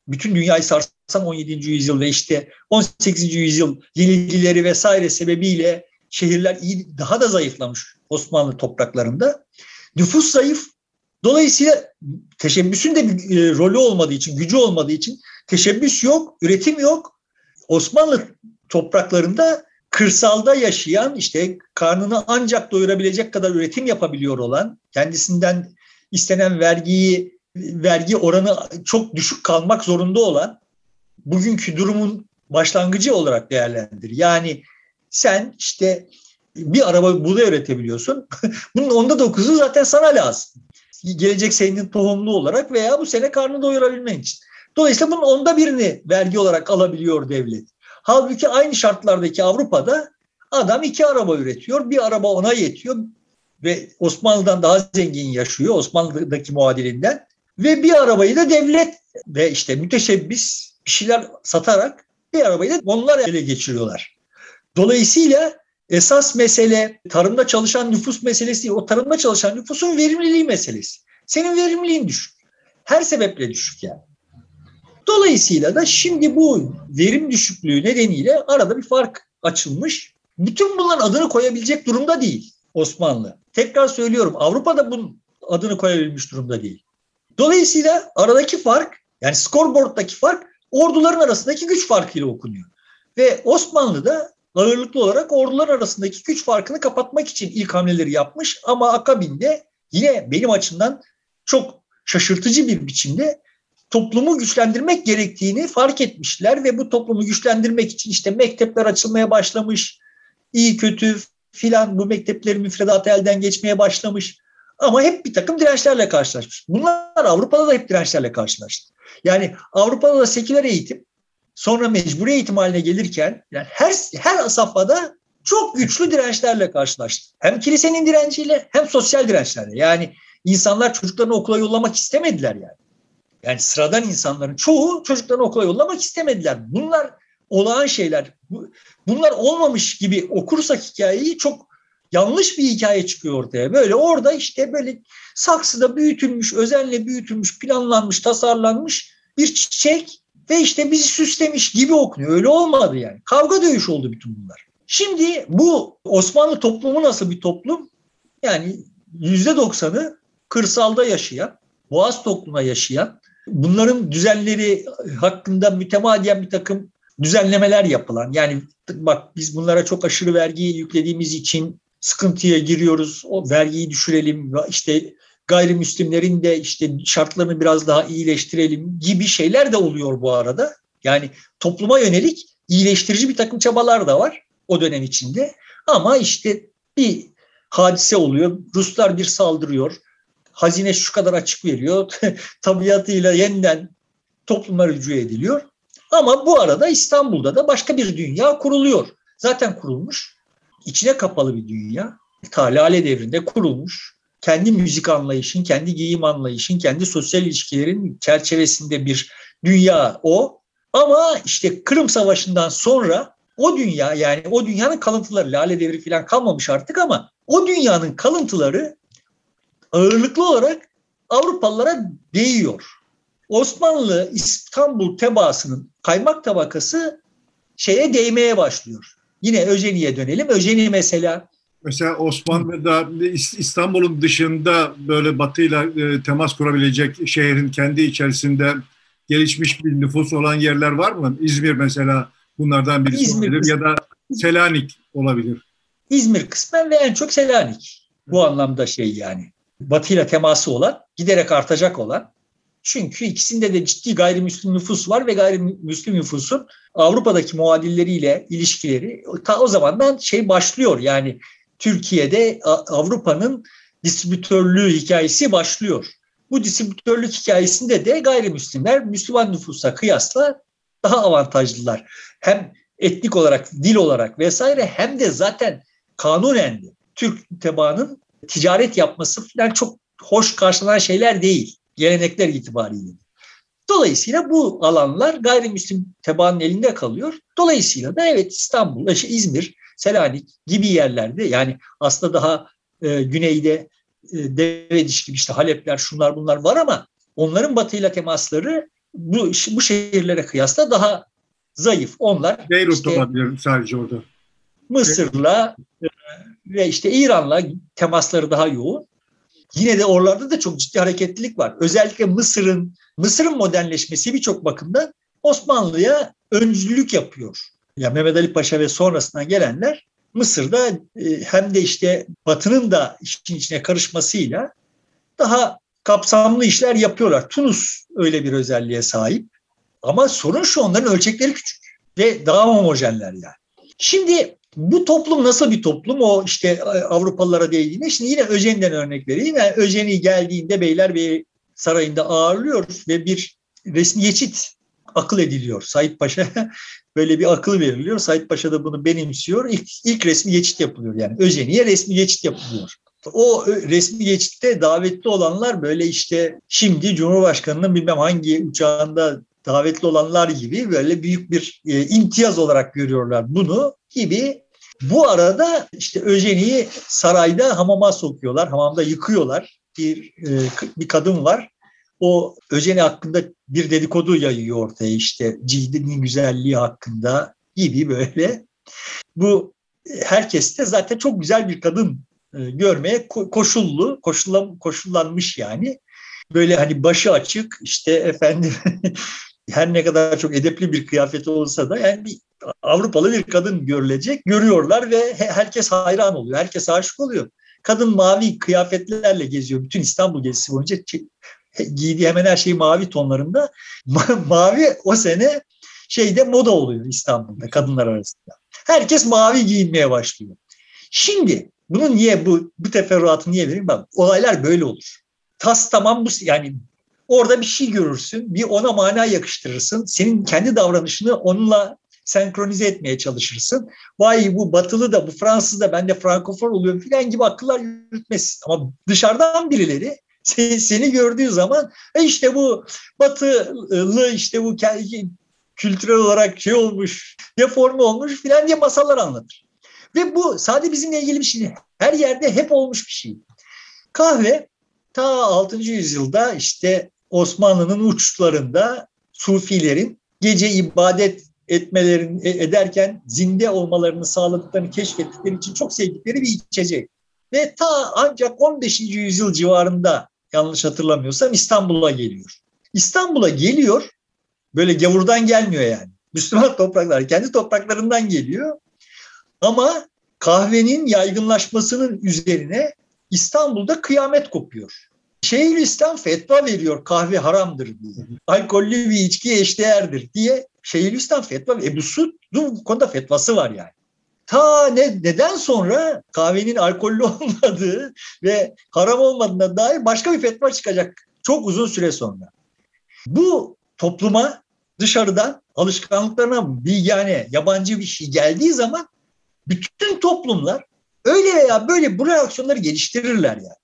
bütün dünyayı sarsan 17. yüzyıl ve işte 18. yüzyıl yenilgileri vesaire sebebiyle şehirler iyi, daha da zayıflamış Osmanlı topraklarında. Nüfus zayıf. Dolayısıyla teşebbüsün de bir e, rolü olmadığı için, gücü olmadığı için teşebbüs yok, üretim yok. Osmanlı topraklarında kırsalda yaşayan işte karnını ancak doyurabilecek kadar üretim yapabiliyor olan, kendisinden istenen vergiyi vergi oranı çok düşük kalmak zorunda olan bugünkü durumun başlangıcı olarak değerlendir. Yani sen işte bir araba buğday üretebiliyorsun. Bunun onda dokuzu zaten sana lazım. Gelecek senenin tohumlu olarak veya bu sene karnını doyurabilmen için. Dolayısıyla bunun onda birini vergi olarak alabiliyor devlet. Halbuki aynı şartlardaki Avrupa'da adam iki araba üretiyor. Bir araba ona yetiyor ve Osmanlı'dan daha zengin yaşıyor Osmanlı'daki muadilinden. Ve bir arabayı da devlet ve işte müteşebbis bir şeyler satarak bir arabayı da onlar ele geçiriyorlar. Dolayısıyla esas mesele tarımda çalışan nüfus meselesi değil. O tarımda çalışan nüfusun verimliliği meselesi. Senin verimliliğin düşük. Her sebeple düşük yani. Dolayısıyla da şimdi bu verim düşüklüğü nedeniyle arada bir fark açılmış. Bütün bunların adını koyabilecek durumda değil Osmanlı. Tekrar söylüyorum Avrupa'da bunun adını koyabilmiş durumda değil. Dolayısıyla aradaki fark yani scoreboard'daki fark orduların arasındaki güç farkıyla okunuyor. Ve Osmanlı'da ağırlıklı olarak ordular arasındaki güç farkını kapatmak için ilk hamleleri yapmış ama akabinde yine benim açımdan çok şaşırtıcı bir biçimde toplumu güçlendirmek gerektiğini fark etmişler ve bu toplumu güçlendirmek için işte mektepler açılmaya başlamış, iyi kötü filan bu mekteplerin müfredatı elden geçmeye başlamış. Ama hep bir takım dirençlerle karşılaşmış. Bunlar Avrupa'da da hep dirençlerle karşılaştı. Yani Avrupa'da da seküler eğitim sonra mecburi eğitim haline gelirken yani her her safhada çok güçlü dirençlerle karşılaştı. Hem kilisenin direnciyle hem sosyal dirençlerle. Yani insanlar çocuklarını okula yollamak istemediler yani. Yani sıradan insanların çoğu çocuklarını okula yollamak istemediler. Bunlar olağan şeyler. Bunlar olmamış gibi okursak hikayeyi çok yanlış bir hikaye çıkıyor ortaya. Böyle orada işte böyle saksıda büyütülmüş, özenle büyütülmüş, planlanmış, tasarlanmış bir çiçek ve işte bizi süslemiş gibi okunuyor. Öyle olmadı yani. Kavga dövüş oldu bütün bunlar. Şimdi bu Osmanlı toplumu nasıl bir toplum? Yani yüzde doksanı kırsalda yaşayan, boğaz topluma yaşayan, bunların düzenleri hakkında mütemadiyen bir takım düzenlemeler yapılan, yani bak biz bunlara çok aşırı vergi yüklediğimiz için sıkıntıya giriyoruz, o vergiyi düşürelim, işte gayrimüslimlerin de işte şartlarını biraz daha iyileştirelim gibi şeyler de oluyor bu arada. Yani topluma yönelik iyileştirici bir takım çabalar da var o dönem içinde. Ama işte bir hadise oluyor. Ruslar bir saldırıyor. Hazine şu kadar açık veriyor. Tabiatıyla yeniden topluma rücu ediliyor. Ama bu arada İstanbul'da da başka bir dünya kuruluyor. Zaten kurulmuş. İçine kapalı bir dünya. Ta Lale devrinde kurulmuş kendi müzik anlayışın, kendi giyim anlayışın, kendi sosyal ilişkilerin çerçevesinde bir dünya o. Ama işte Kırım Savaşı'ndan sonra o dünya yani o dünyanın kalıntıları, Lale Devri falan kalmamış artık ama o dünyanın kalıntıları ağırlıklı olarak Avrupalılara değiyor. Osmanlı İstanbul tebaasının kaymak tabakası şeye değmeye başlıyor. Yine Öjeni'ye dönelim. Öjeni mesela Mesela Osmanlı'da İstanbul'un dışında böyle batıyla e, temas kurabilecek şehrin kendi içerisinde gelişmiş bir nüfus olan yerler var mı? İzmir mesela bunlardan birisi İzmir olabilir ya da Selanik olabilir. İzmir kısmen ve en çok Selanik. Bu anlamda şey yani. Batıyla teması olan, giderek artacak olan. Çünkü ikisinde de ciddi gayrimüslim nüfus var ve gayrimüslim nüfusun Avrupa'daki muadilleriyle ilişkileri ta o zamandan şey başlıyor. Yani Türkiye'de Avrupa'nın distribütörlüğü hikayesi başlıyor. Bu distribütörlük hikayesinde de gayrimüslimler Müslüman nüfusa kıyasla daha avantajlılar. Hem etnik olarak, dil olarak vesaire hem de zaten kanunen Türk tebaanın ticaret yapması falan çok hoş karşılanan şeyler değil. Gelenekler itibariyle. Dolayısıyla bu alanlar gayrimüslim tebaanın elinde kalıyor. Dolayısıyla da evet İstanbul, İzmir, Selanik gibi yerlerde yani aslında daha e, güneyde e, Devediş gibi işte Halepler şunlar bunlar var ama onların batıyla temasları bu, bu şehirlere kıyasla daha zayıf. Onlar Beyrut işte, olabilir sadece orada. Mısır'la e, ve işte İran'la temasları daha yoğun. Yine de oralarda da çok ciddi hareketlilik var. Özellikle Mısır'ın Mısır'ın modernleşmesi birçok bakımdan Osmanlı'ya öncülük yapıyor. Yani Mehmet Ali Paşa ve sonrasından gelenler Mısır'da e, hem de işte Batı'nın da işin içine karışmasıyla daha kapsamlı işler yapıyorlar. Tunus öyle bir özelliğe sahip. Ama sorun şu onların ölçekleri küçük ve daha homojenler yani. Şimdi bu toplum nasıl bir toplum? O işte e, Avrupalılara değdiğinde şimdi yine Öjen'den örnek vereyim. Yani Öjen'i geldiğinde Beylerbeyi Sarayı'nda ağırlıyor ve bir resmi geçit akıl ediliyor. Said Paşa böyle bir akıl veriliyor. Said Paşa da bunu benimsiyor. İlk, ilk resmi geçit yapılıyor yani. Öjen'iye resmi geçit yapılıyor. O resmi geçitte davetli olanlar böyle işte şimdi Cumhurbaşkanı'nın bilmem hangi uçağında davetli olanlar gibi böyle büyük bir e, imtiyaz olarak görüyorlar bunu gibi. Bu arada işte Öjeni'yi sarayda hamama sokuyorlar, hamamda yıkıyorlar. Bir, e, bir kadın var. O Öjeni hakkında bir dedikodu yayıyor ortaya işte cildinin güzelliği hakkında gibi böyle. Bu herkes de zaten çok güzel bir kadın e, görmeye koşullu, koşullan, koşullanmış yani. Böyle hani başı açık işte efendim her ne kadar çok edepli bir kıyafeti olsa da yani bir Avrupalı bir kadın görülecek. Görüyorlar ve herkes hayran oluyor. Herkes aşık oluyor. Kadın mavi kıyafetlerle geziyor. Bütün İstanbul gezisi boyunca giydiği hemen her şey mavi tonlarında. mavi o sene şeyde moda oluyor İstanbul'da kadınlar arasında. Herkes mavi giyinmeye başlıyor. Şimdi bunu niye bu bu teferruatı niye vereyim? Bak olaylar böyle olur. Tas tamam bu yani orada bir şey görürsün, bir ona mana yakıştırırsın. Senin kendi davranışını onunla senkronize etmeye çalışırsın. Vay bu batılı da bu Fransız da ben de frankofon oluyorum filan gibi akıllar yürütmesin. Ama dışarıdan birileri seni gördüğü zaman e işte bu batılı işte bu kültürel olarak şey olmuş, deforme olmuş filan diye masallar anlatır. Ve bu sadece bizimle ilgili bir şey Her yerde hep olmuş bir şey. Kahve ta 6. yüzyılda işte Osmanlı'nın uçlarında Sufilerin gece ibadet etmelerini e, ederken zinde olmalarını sağladıklarını keşfettikleri için çok sevdikleri bir içecek. Ve ta ancak 15. yüzyıl civarında yanlış hatırlamıyorsam İstanbul'a geliyor. İstanbul'a geliyor böyle gavurdan gelmiyor yani. Müslüman topraklar kendi topraklarından geliyor. Ama kahvenin yaygınlaşmasının üzerine İstanbul'da kıyamet kopuyor. Şeyhülislam fetva veriyor kahve haramdır diye. Alkollü bir içki eşdeğerdir diye Şeyhülislam fetva Ebu Suud'un bu konuda fetvası var yani. Ta ne, neden sonra kahvenin alkollü olmadığı ve haram olmadığına dair başka bir fetva çıkacak çok uzun süre sonra. Bu topluma dışarıdan alışkanlıklarına bir yani yabancı bir şey geldiği zaman bütün toplumlar öyle veya böyle bu reaksiyonları geliştirirler yani.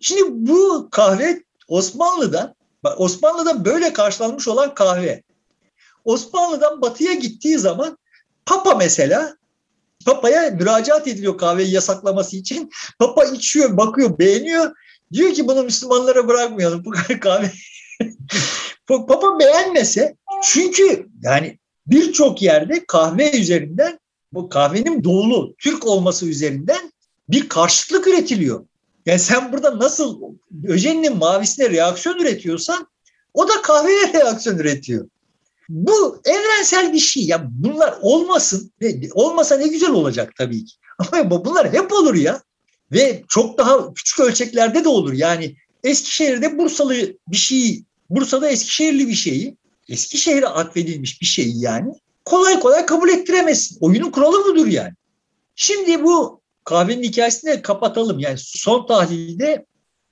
Şimdi bu kahve Osmanlı'dan, Osmanlı'da böyle karşılanmış olan kahve. Osmanlı'dan batıya gittiği zaman Papa mesela Papa'ya müracaat ediliyor kahveyi yasaklaması için. Papa içiyor, bakıyor, beğeniyor. Diyor ki bunu Müslümanlara bırakmayalım bu kahve. Papa beğenmese çünkü yani birçok yerde kahve üzerinden bu kahvenin doğulu Türk olması üzerinden bir karşıtlık üretiliyor. Yani sen burada nasıl öjeninin mavisine reaksiyon üretiyorsan o da kahveye reaksiyon üretiyor. Bu evrensel bir şey. Ya bunlar olmasın. Olmasa ne güzel olacak tabii ki. Ama bunlar hep olur ya. Ve çok daha küçük ölçeklerde de olur. Yani Eskişehir'de Bursalı bir şey, Bursa'da Eskişehirli bir şeyi, Eskişehir'e atfedilmiş bir şeyi yani kolay kolay kabul ettiremezsin. Oyunun kuralı budur yani. Şimdi bu kahvenin hikayesini de kapatalım. Yani son tahlilde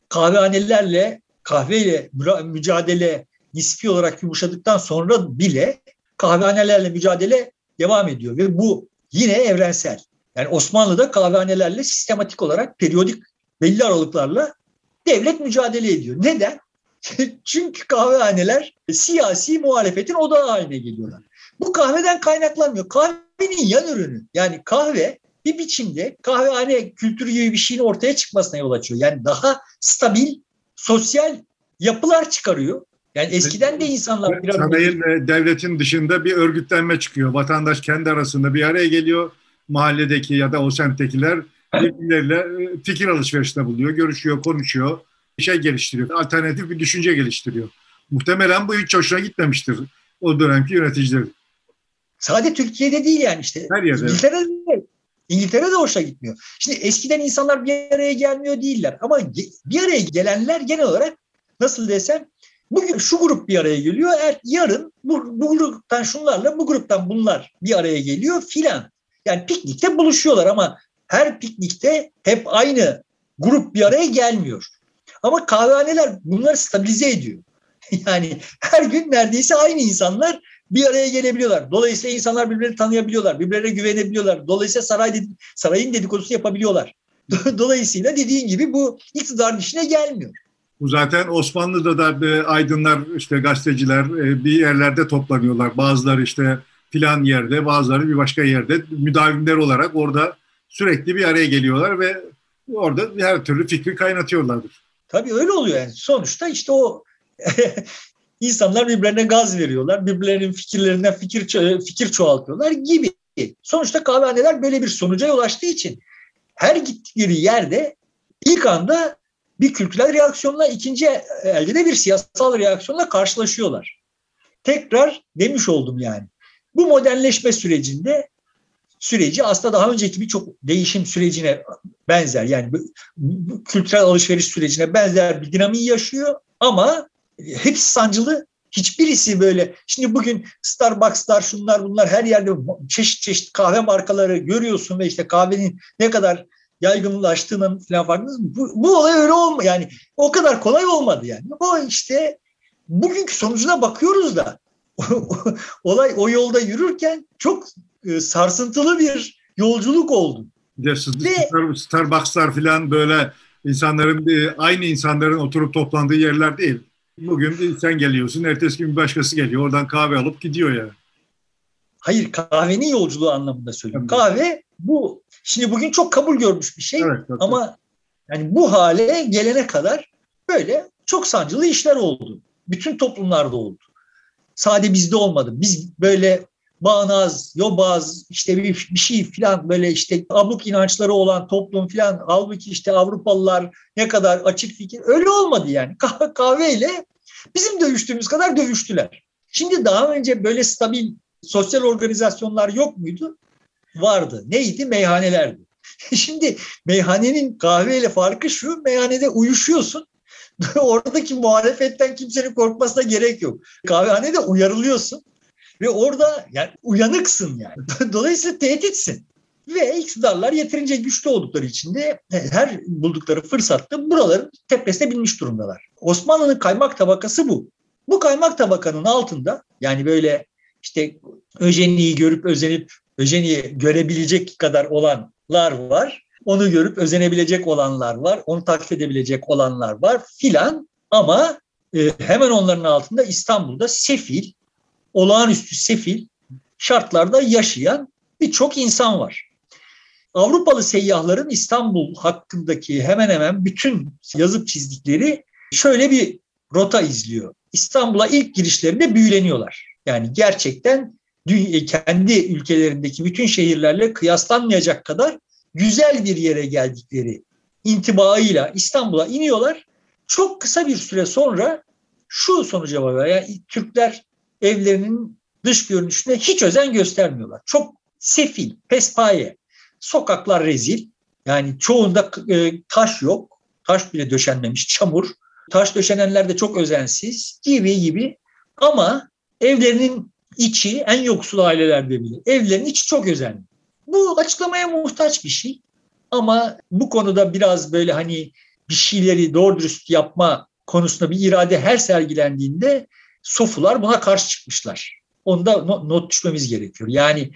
kahvehanelerle kahveyle mücadele nispi olarak yumuşadıktan sonra bile kahvehanelerle mücadele devam ediyor ve bu yine evrensel. Yani Osmanlı'da kahvehanelerle sistematik olarak periyodik belli aralıklarla devlet mücadele ediyor. Neden? Çünkü kahvehaneler siyasi muhalefetin odağı haline geliyorlar. Bu kahveden kaynaklanmıyor. Kahvenin yan ürünü. Yani kahve bir biçimde kahvehane kültürü gibi bir şeyin ortaya çıkmasına yol açıyor. Yani daha stabil sosyal yapılar çıkarıyor. Yani eskiden de insanlar biraz... Sarayın devletin dışında bir örgütlenme çıkıyor. Vatandaş kendi arasında bir araya geliyor. Mahalledeki ya da o semttekiler birbirleriyle e, fikir alışverişinde buluyor, görüşüyor, konuşuyor, bir şey geliştiriyor, alternatif bir düşünce geliştiriyor. Muhtemelen bu hiç hoşuna gitmemiştir o dönemki yöneticiler. Sadece Türkiye'de değil yani işte. Her yerde. İngiltere'de, İngiltere'de hoşuna gitmiyor. Şimdi eskiden insanlar bir araya gelmiyor değiller ama bir araya gelenler genel olarak nasıl desem bugün şu grup bir araya geliyor. Er, yarın bu, bu gruptan şunlarla bu gruptan bunlar bir araya geliyor filan. Yani piknikte buluşuyorlar ama her piknikte hep aynı grup bir araya gelmiyor. Ama kahvehaneler bunları stabilize ediyor. yani her gün neredeyse aynı insanlar bir araya gelebiliyorlar. Dolayısıyla insanlar birbirlerini tanıyabiliyorlar, birbirlerine güvenebiliyorlar. Dolayısıyla saray dedi, sarayın dedikodusunu yapabiliyorlar. Dolayısıyla dediğin gibi bu iktidarın işine gelmiyor. Bu zaten Osmanlı'da da aydınlar, işte gazeteciler e, bir yerlerde toplanıyorlar. Bazıları işte filan yerde, bazıları bir başka yerde müdavimler olarak orada sürekli bir araya geliyorlar ve orada her türlü fikri kaynatıyorlardır. Tabii öyle oluyor yani. Sonuçta işte o insanlar birbirlerine gaz veriyorlar. Birbirlerinin fikirlerinden fikir fikir çoğaltıyorlar gibi. Sonuçta kahvehaneler böyle bir sonuca ulaştığı için her gittikleri yerde ilk anda bir kültürel reaksiyonla ikinci elde de bir siyasal reaksiyonla karşılaşıyorlar. Tekrar demiş oldum yani. Bu modernleşme sürecinde süreci aslında daha önceki birçok değişim sürecine benzer. Yani bu, bu kültürel alışveriş sürecine benzer bir dinamiği yaşıyor ama hepsi sancılı. Hiçbirisi böyle. Şimdi bugün Starbucks'lar şunlar bunlar her yerde çeşit çeşit kahve markaları görüyorsun ve işte kahvenin ne kadar yaygınlaştığının falan farkındasın. Bu, bu olay öyle olma yani o kadar kolay olmadı yani. O işte bugünkü sonucuna bakıyoruz da olay o yolda yürürken çok e, sarsıntılı bir yolculuk oldu. Ve, Star, Starbucks'lar falan böyle insanların aynı insanların oturup toplandığı yerler değil. Bugün sen geliyorsun, ertesi gün bir başkası geliyor. Oradan kahve alıp gidiyor yani. Hayır, kahvenin yolculuğu anlamında söylüyorum. Evet. Kahve bu, şimdi bugün çok kabul görmüş bir şey. Evet, evet, ama yani bu hale gelene kadar böyle çok sancılı işler oldu. Bütün toplumlarda oldu. Sade bizde olmadı. Biz böyle bağnaz, yobaz, işte bir, bir şey filan böyle işte abluk inançları olan toplum filan halbuki işte Avrupalılar ne kadar açık fikir öyle olmadı yani. Kahve, kahveyle bizim dövüştüğümüz kadar dövüştüler. Şimdi daha önce böyle stabil sosyal organizasyonlar yok muydu? Vardı. Neydi? Meyhanelerdi. Şimdi meyhanenin kahveyle farkı şu, meyhanede uyuşuyorsun. Oradaki muhalefetten kimsenin korkmasına gerek yok. Kahvehanede uyarılıyorsun. Ve orada yani uyanıksın yani. Dolayısıyla tehditsin. Ve iktidarlar yeterince güçlü oldukları için de her buldukları fırsatta buraların tepesine binmiş durumdalar. Osmanlı'nın kaymak tabakası bu. Bu kaymak tabakanın altında yani böyle işte Öjeni'yi görüp özenip Öjeni'yi görebilecek kadar olanlar var. Onu görüp özenebilecek olanlar var. Onu taklit edebilecek olanlar var filan. Ama e, hemen onların altında İstanbul'da sefil, olağanüstü sefil şartlarda yaşayan birçok insan var. Avrupalı seyyahların İstanbul hakkındaki hemen hemen bütün yazıp çizdikleri şöyle bir rota izliyor. İstanbul'a ilk girişlerinde büyüleniyorlar. Yani gerçekten kendi ülkelerindeki bütün şehirlerle kıyaslanmayacak kadar güzel bir yere geldikleri intibaıyla İstanbul'a iniyorlar. Çok kısa bir süre sonra şu sonuca varıyor. Yani Türkler evlerinin dış görünüşüne hiç özen göstermiyorlar. Çok sefil, pespaye, sokaklar rezil. Yani çoğunda e, taş yok. Taş bile döşenmemiş, çamur. Taş döşenenler de çok özensiz gibi gibi. Ama evlerinin içi en yoksul ailelerde bile. Evlerin içi çok özenli. Bu açıklamaya muhtaç bir şey. Ama bu konuda biraz böyle hani bir şeyleri doğru dürüst yapma konusunda bir irade her sergilendiğinde sofular buna karşı çıkmışlar. Onda not düşmemiz gerekiyor. Yani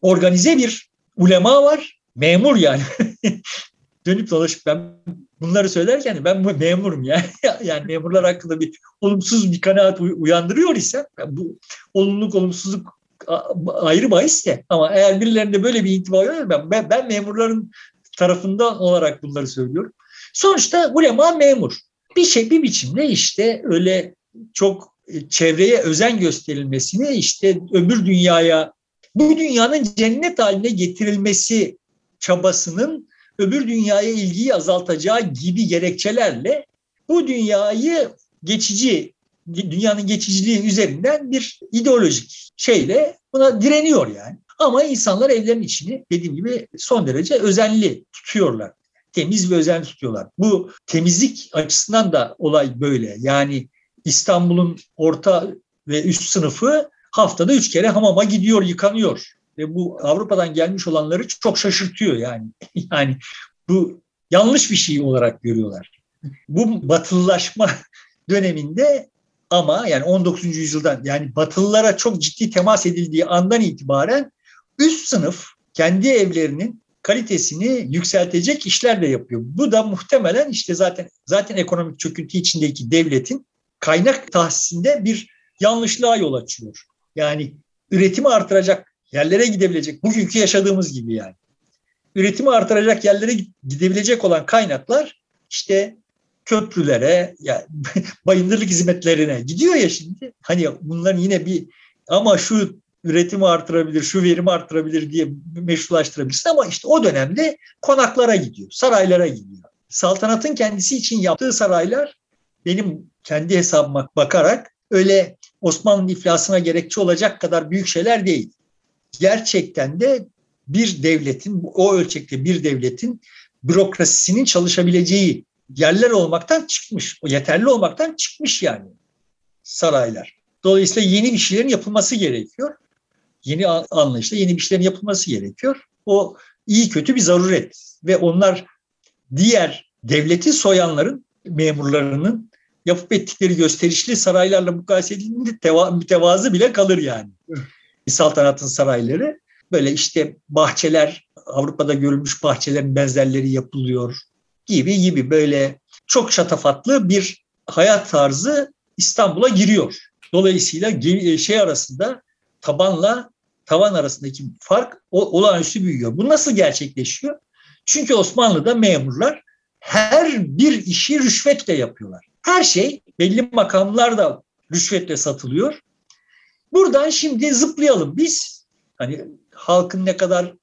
organize bir ulema var memur yani. Dönüp dolaşıp ben bunları söylerken ben bu memurum yani. yani memurlar hakkında bir olumsuz bir kanaat uyandırıyor ise bu olumluluk olumsuzluk ayrı bahis de ama eğer birilerinde böyle bir intiba yok ben, ben, ben memurların tarafından olarak bunları söylüyorum. Sonuçta ulema memur. Bir şey bir biçimde işte öyle çok e, çevreye özen gösterilmesini işte öbür dünyaya bu dünyanın cennet haline getirilmesi çabasının öbür dünyaya ilgiyi azaltacağı gibi gerekçelerle bu dünyayı geçici dünyanın geçiciliği üzerinden bir ideolojik şeyle buna direniyor yani. Ama insanlar evlerin içini dediğim gibi son derece özenli tutuyorlar. Temiz ve özenli tutuyorlar. Bu temizlik açısından da olay böyle. Yani İstanbul'un orta ve üst sınıfı haftada üç kere hamama gidiyor, yıkanıyor. Ve bu Avrupa'dan gelmiş olanları çok şaşırtıyor yani. Yani bu yanlış bir şey olarak görüyorlar. Bu batılılaşma döneminde ama yani 19. yüzyıldan yani batılılara çok ciddi temas edildiği andan itibaren üst sınıf kendi evlerinin kalitesini yükseltecek işler de yapıyor. Bu da muhtemelen işte zaten zaten ekonomik çöküntü içindeki devletin kaynak tahsisinde bir yanlışlığa yol açıyor. Yani üretimi artıracak yerlere gidebilecek bugünkü yaşadığımız gibi yani. Üretimi artıracak yerlere gidebilecek olan kaynaklar işte köprülere, yani bayındırlık hizmetlerine gidiyor ya şimdi. Hani bunların yine bir ama şu üretimi artırabilir, şu verimi artırabilir diye meşrulaştırabilirsin ama işte o dönemde konaklara gidiyor, saraylara gidiyor. Saltanatın kendisi için yaptığı saraylar benim kendi hesabıma bakarak öyle Osmanlı'nın iflasına gerekçe olacak kadar büyük şeyler değil. Gerçekten de bir devletin, o ölçekte bir devletin bürokrasisinin çalışabileceği yerler olmaktan çıkmış. O yeterli olmaktan çıkmış yani saraylar. Dolayısıyla yeni bir şeylerin yapılması gerekiyor. Yeni anlayışla yeni bir şeylerin yapılması gerekiyor. O iyi kötü bir zaruret ve onlar diğer devleti soyanların memurlarının yapıp ettikleri gösterişli saraylarla mukayese edildiğinde teva, mütevazı bile kalır yani. Saltanatın sarayları böyle işte bahçeler Avrupa'da görülmüş bahçelerin benzerleri yapılıyor gibi gibi böyle çok şatafatlı bir hayat tarzı İstanbul'a giriyor. Dolayısıyla e, şey arasında tabanla tavan arasındaki fark olağanüstü büyüyor. Bu nasıl gerçekleşiyor? Çünkü Osmanlı'da memurlar her bir işi rüşvetle yapıyorlar. Her şey belli makamlar da rüşvetle satılıyor. Buradan şimdi zıplayalım biz. Hani halkın ne kadar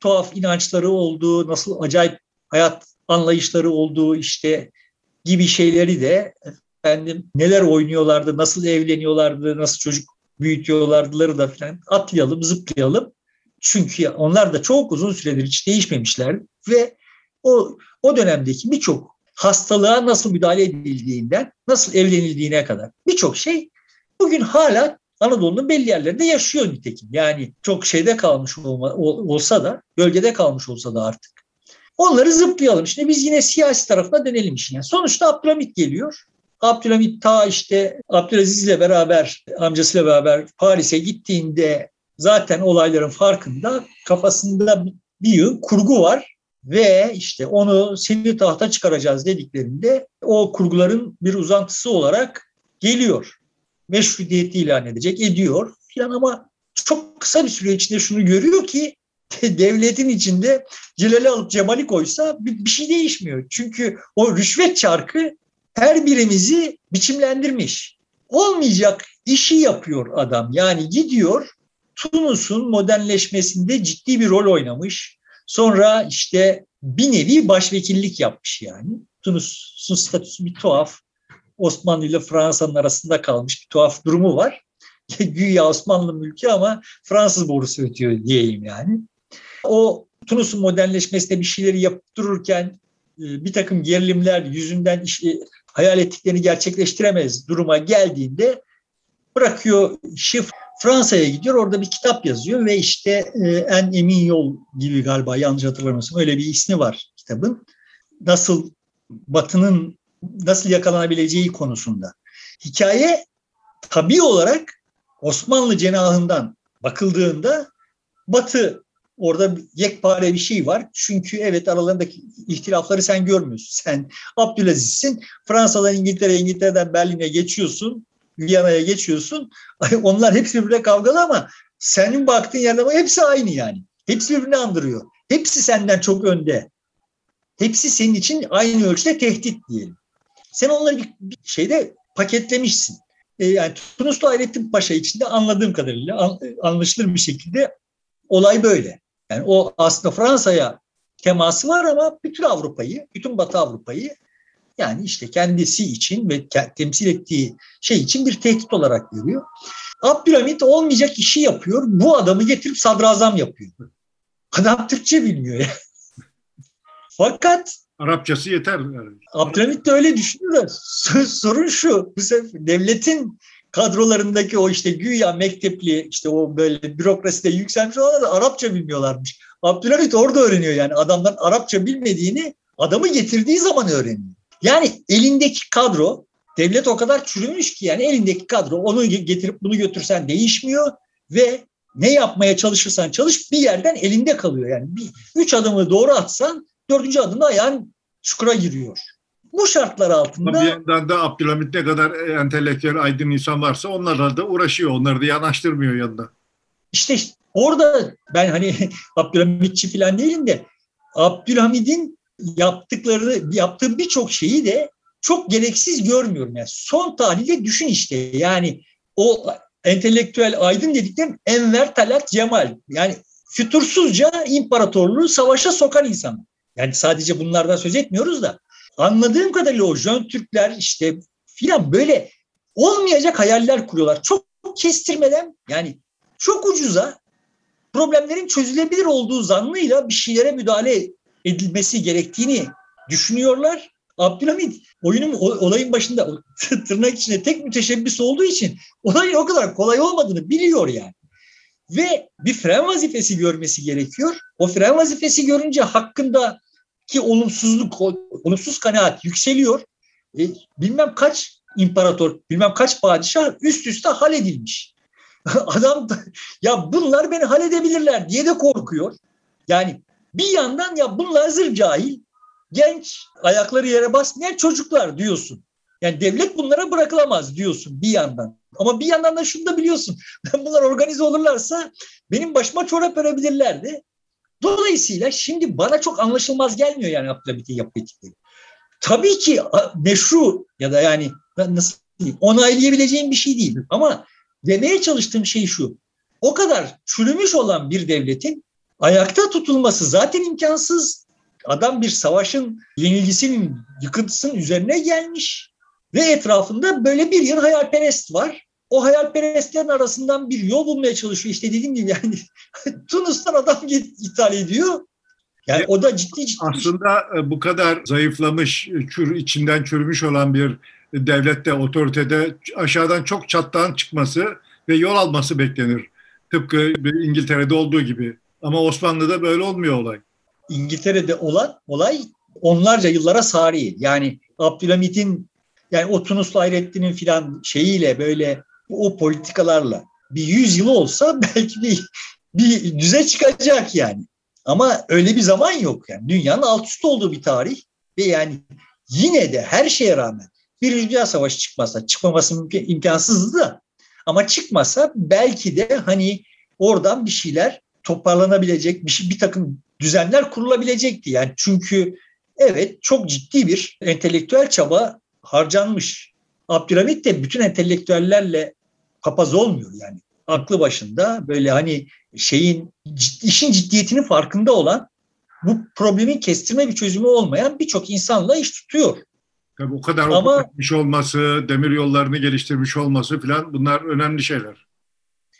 tuhaf inançları olduğu, nasıl acayip hayat anlayışları olduğu işte gibi şeyleri de efendim neler oynuyorlardı, nasıl evleniyorlardı, nasıl çocuk büyütüyorlardıları da falan atlayalım, zıplayalım. Çünkü onlar da çok uzun süredir hiç değişmemişler ve o o dönemdeki birçok hastalığa nasıl müdahale edildiğinden, nasıl evlenildiğine kadar birçok şey bugün hala Anadolu'nun belli yerlerinde yaşıyor nitekim. Yani çok şeyde kalmış olma, olsa da, gölgede kalmış olsa da artık. Onları zıplayalım. Şimdi biz yine siyasi tarafına dönelim işine. Sonuçta Abdülhamit geliyor. Abdülhamit ta işte Abdülaziz ile beraber, amcasıyla beraber Paris'e gittiğinde zaten olayların farkında kafasında bir yığın kurgu var ve işte onu seni tahta çıkaracağız dediklerinde o kurguların bir uzantısı olarak geliyor. Meşrutiyeti ilan edecek, ediyor filan ama çok kısa bir süre içinde şunu görüyor ki devletin içinde Celal'i alıp Cemal'i koysa bir şey değişmiyor. Çünkü o rüşvet çarkı her birimizi biçimlendirmiş. Olmayacak işi yapıyor adam. Yani gidiyor Tunus'un modernleşmesinde ciddi bir rol oynamış. Sonra işte bir nevi başvekillik yapmış yani. Tunus'un statüsü bir tuhaf. Osmanlı ile Fransa'nın arasında kalmış bir tuhaf durumu var. Güya Osmanlı mülkü ama Fransız borusu ötüyor diyeyim yani. O Tunus'un modernleşmesinde bir şeyleri yaptırırken e, bir takım gerilimler yüzünden işte hayal ettiklerini gerçekleştiremez duruma geldiğinde bırakıyor şif Fransa'ya gidiyor orada bir kitap yazıyor ve işte e, En Emin Yol gibi galiba yanlış hatırlamıyorsam öyle bir ismi var kitabın. Nasıl Batı'nın nasıl yakalanabileceği konusunda. Hikaye tabii olarak Osmanlı cenahından bakıldığında Batı orada yekpare bir şey var. Çünkü evet aralarındaki ihtilafları sen görmüyorsun. Sen Abdülaziz'sin. Fransa'dan İngiltere, İngiltere'den Berlin'e geçiyorsun. Viyana'ya geçiyorsun. Onlar hepsi birbirine kavgalı ama senin baktığın yerde hepsi aynı yani. Hepsi birbirini andırıyor. Hepsi senden çok önde. Hepsi senin için aynı ölçüde tehdit diyelim. Sen onları bir, bir şeyde paketlemişsin. E, yani Tunuslu Hayrettin Paşa için de anladığım kadarıyla an, anlaşılır bir şekilde olay böyle. Yani o aslında Fransa'ya teması var ama bütün Avrupa'yı, bütün Batı Avrupa'yı yani işte kendisi için ve temsil ettiği şey için bir tehdit olarak görüyor. Abdülhamit olmayacak işi yapıyor. Bu adamı getirip sadrazam yapıyor. Adam Türkçe bilmiyor. Fakat Arapçası yeter. Abdülhamit de öyle düşünüyor. Sorun şu. Bu sefer devletin kadrolarındaki o işte güya mektepli işte o böyle bürokraside yükselmiş olanlar da Arapça bilmiyorlarmış. Abdülhamit orada öğreniyor yani adamların Arapça bilmediğini adamı getirdiği zaman öğreniyor. Yani elindeki kadro devlet o kadar çürümüş ki yani elindeki kadro onu getirip bunu götürsen değişmiyor ve ne yapmaya çalışırsan çalış bir yerden elinde kalıyor. Yani bir, üç adımı doğru atsan dördüncü adımda ayağın çukura giriyor. Bu şartlar altında... Bir yandan da Abdülhamit ne kadar entelektüel aydın insan varsa onlarla da uğraşıyor. Onları da yanaştırmıyor yanında. İşte, işte orada ben hani Abdülhamitçi falan değilim de Abdülhamid'in yaptıkları, yaptığı birçok şeyi de çok gereksiz görmüyorum. Yani son tahlilde düşün işte yani o entelektüel aydın dediklerim Enver Talat Cemal. Yani fütursuzca imparatorluğu savaşa sokan insan. Yani sadece bunlardan söz etmiyoruz da anladığım kadarıyla o Jön Türkler işte filan böyle olmayacak hayaller kuruyorlar. Çok kestirmeden yani çok ucuza problemlerin çözülebilir olduğu zannıyla bir şeylere müdahale edilmesi gerektiğini düşünüyorlar. Abdülhamit oyunun olayın başında tırnak içinde tek müteşebbis olduğu için olayın o kadar kolay olmadığını biliyor yani. Ve bir fren vazifesi görmesi gerekiyor. O fren vazifesi görünce hakkında ki olumsuzluk, olumsuz kanaat yükseliyor. E, bilmem kaç imparator, bilmem kaç padişah üst üste halledilmiş. Adam da, ya bunlar beni halledebilirler diye de korkuyor. Yani bir yandan ya bunlar zır cahil, genç, ayakları yere basmayan çocuklar diyorsun. Yani devlet bunlara bırakılamaz diyorsun bir yandan. Ama bir yandan da şunu da biliyorsun. Bunlar organize olurlarsa benim başıma çorap örebilirlerdi. Dolayısıyla şimdi bana çok anlaşılmaz gelmiyor yani Abdülhamit'in yapı etikleri. Tabii ki meşru ya da yani nasıl diyeyim, onaylayabileceğim bir şey değil. Ama demeye çalıştığım şey şu. O kadar çürümüş olan bir devletin ayakta tutulması zaten imkansız. Adam bir savaşın yenilgisinin, yıkıntısının üzerine gelmiş ve etrafında böyle bir yıl hayalperest var o hayalperestlerin arasından bir yol bulmaya çalışıyor. İşte dediğim gibi yani Tunus'tan adam ithal ediyor. Yani o da ciddi ciddi. Aslında e, bu kadar zayıflamış, çür, içinden çürümüş olan bir devlette, otoritede aşağıdan çok çattan çıkması ve yol alması beklenir. Tıpkı İngiltere'de olduğu gibi. Ama Osmanlı'da böyle olmuyor olay. İngiltere'de olan olay onlarca yıllara sari. Yani Abdülhamit'in yani o Tunuslu Hayrettin'in filan şeyiyle böyle o politikalarla bir yüz yılı olsa belki bir, bir düze çıkacak yani. Ama öyle bir zaman yok yani. Dünyanın alt üst olduğu bir tarih ve yani yine de her şeye rağmen bir Dünya Savaşı çıkmasa, çıkmaması imkansızdı da ama çıkmasa belki de hani oradan bir şeyler toparlanabilecek, bir, şey, bir takım düzenler kurulabilecekti. Yani çünkü evet çok ciddi bir entelektüel çaba harcanmış. Abdülhamit de bütün entelektüellerle papaz olmuyor yani. Aklı başında böyle hani şeyin işin ciddiyetinin farkında olan bu problemin kestirme bir çözümü olmayan birçok insanla iş tutuyor. Tabii o kadar Ama, okutmuş olması, demir yollarını geliştirmiş olması falan bunlar önemli şeyler.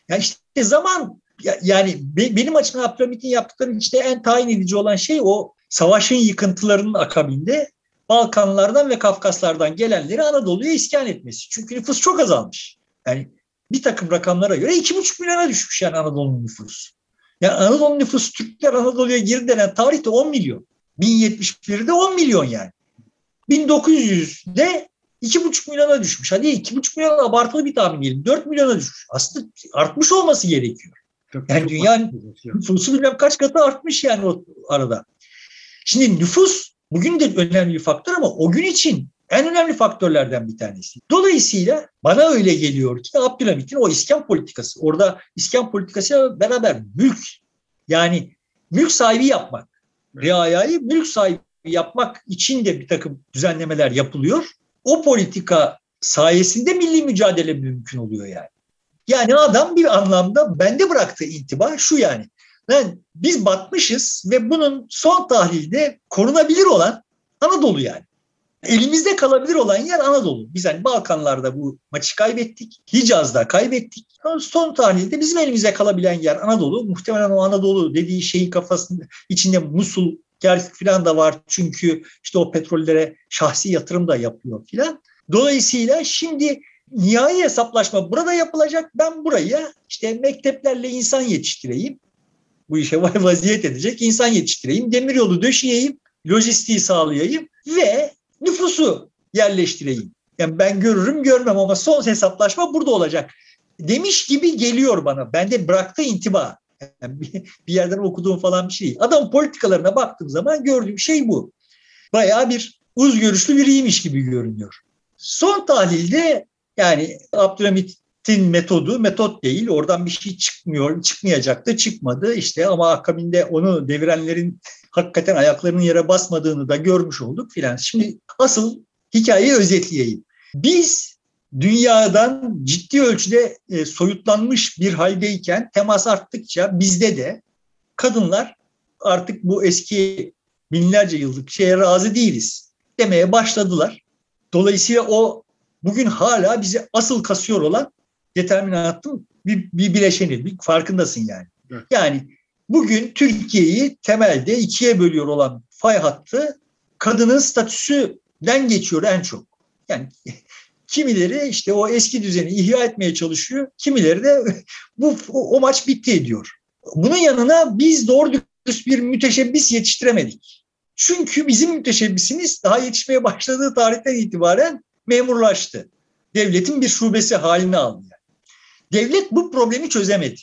Yani işte zaman yani benim açımdan Abdülhamit'in yaptıklarının işte en tayin edici olan şey o savaşın yıkıntılarının akabinde Balkanlardan ve Kafkaslardan gelenleri Anadolu'ya iskan etmesi. Çünkü nüfus çok azalmış. Yani bir takım rakamlara göre iki buçuk milyona düşmüş yani Anadolu'nun nüfusu. Yani Anadolu nüfusu Türkler Anadolu'ya girdi denen tarihte 10 milyon. 1071'de 10 milyon yani. 1900'de iki buçuk milyona düşmüş. Hadi iki buçuk milyon abartılı bir tahmin diyelim. 4 milyona düşmüş. Aslında artmış olması gerekiyor. Yani dünyanın nüfusu bilmem kaç katı artmış yani o arada. Şimdi nüfus bugün de önemli bir faktör ama o gün için en önemli faktörlerden bir tanesi. Dolayısıyla bana öyle geliyor ki Abdülhamit'in o iskan politikası, orada iskan politikası beraber mülk yani mülk sahibi yapmak, riayayı mülk sahibi yapmak için de bir takım düzenlemeler yapılıyor. O politika sayesinde milli mücadele mümkün oluyor yani. Yani adam bir anlamda bende bıraktığı intiba şu yani. Yani biz batmışız ve bunun son tahlilde korunabilir olan Anadolu yani. Elimizde kalabilir olan yer Anadolu. Biz hani Balkanlarda bu maçı kaybettik. Hicaz'da kaybettik. Son tahlilde bizim elimize kalabilen yer Anadolu. Muhtemelen o Anadolu dediği şeyin kafasında içinde Musul, Kerkük falan da var. Çünkü işte o petrollere şahsi yatırım da yapıyor filan. Dolayısıyla şimdi nihai hesaplaşma burada yapılacak. Ben buraya işte mekteplerle insan yetiştireyim. Bu işe vaziyet edecek insan yetiştireyim. Demiryolu döşeyeyim. Lojistiği sağlayayım ve nüfusu yerleştireyim. Yani ben görürüm görmem ama son hesaplaşma burada olacak. Demiş gibi geliyor bana. Bende bıraktığı intiba. Yani bir yerden okuduğum falan bir şey. Adam politikalarına baktığım zaman gördüğüm şey bu. Bayağı bir uz görüşlü biriymiş gibi görünüyor. Son tahlilde yani Abdülhamit'in metodu metot değil. Oradan bir şey çıkmıyor, çıkmayacak da çıkmadı. İşte ama akabinde onu devirenlerin hakikaten ayaklarının yere basmadığını da görmüş olduk filan. Şimdi asıl hikayeyi özetleyeyim. Biz dünyadan ciddi ölçüde e, soyutlanmış bir haldeyken temas arttıkça bizde de kadınlar artık bu eski binlerce yıllık şeye razı değiliz demeye başladılar. Dolayısıyla o bugün hala bizi asıl kasıyor olan determinatın bir, bir bileşeni, bir farkındasın yani. Evet. Yani bugün Türkiye'yi temelde ikiye bölüyor olan fay hattı kadının statüsüden geçiyor en çok. Yani kimileri işte o eski düzeni ihya etmeye çalışıyor, kimileri de bu o, o maç bitti diyor. Bunun yanına biz doğru dürüst bir müteşebbis yetiştiremedik. Çünkü bizim müteşebbisimiz daha yetişmeye başladığı tarihten itibaren memurlaştı. Devletin bir şubesi haline aldı. Yani. Devlet bu problemi çözemedi.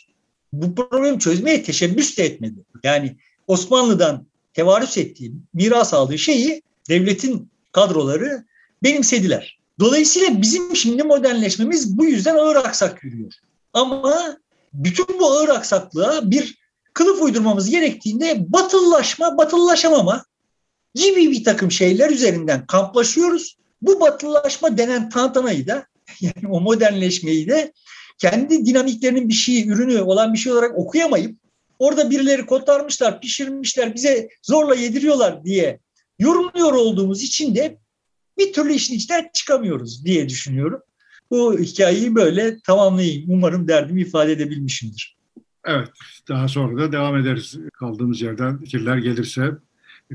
Bu problemi çözmeye teşebbüs de etmedi. Yani Osmanlı'dan tevarüs ettiği, miras aldığı şeyi devletin kadroları benimsediler. Dolayısıyla bizim şimdi modernleşmemiz bu yüzden ağır aksak yürüyor. Ama bütün bu ağır aksaklığa bir kılıf uydurmamız gerektiğinde batıllaşma, batıllaşamama gibi bir takım şeyler üzerinden kamplaşıyoruz. Bu batılılaşma denen tantanayı da yani o modernleşmeyi de kendi dinamiklerinin bir şeyi, ürünü olan bir şey olarak okuyamayıp orada birileri kotarmışlar, pişirmişler, bize zorla yediriyorlar diye yorumluyor olduğumuz için de bir türlü işin içinden çıkamıyoruz diye düşünüyorum. Bu hikayeyi böyle tamamlayayım. Umarım derdimi ifade edebilmişimdir. Evet, daha sonra da devam ederiz kaldığımız yerden. Fikirler gelirse,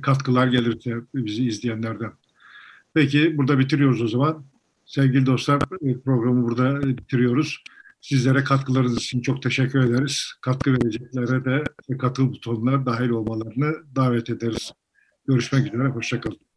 katkılar gelirse bizi izleyenlerden. Peki burada bitiriyoruz o zaman. Sevgili dostlar programı burada bitiriyoruz. Sizlere katkılarınız için çok teşekkür ederiz. Katkı vereceklere de katıl butonuna dahil olmalarını davet ederiz. Görüşmek üzere, hoşçakalın.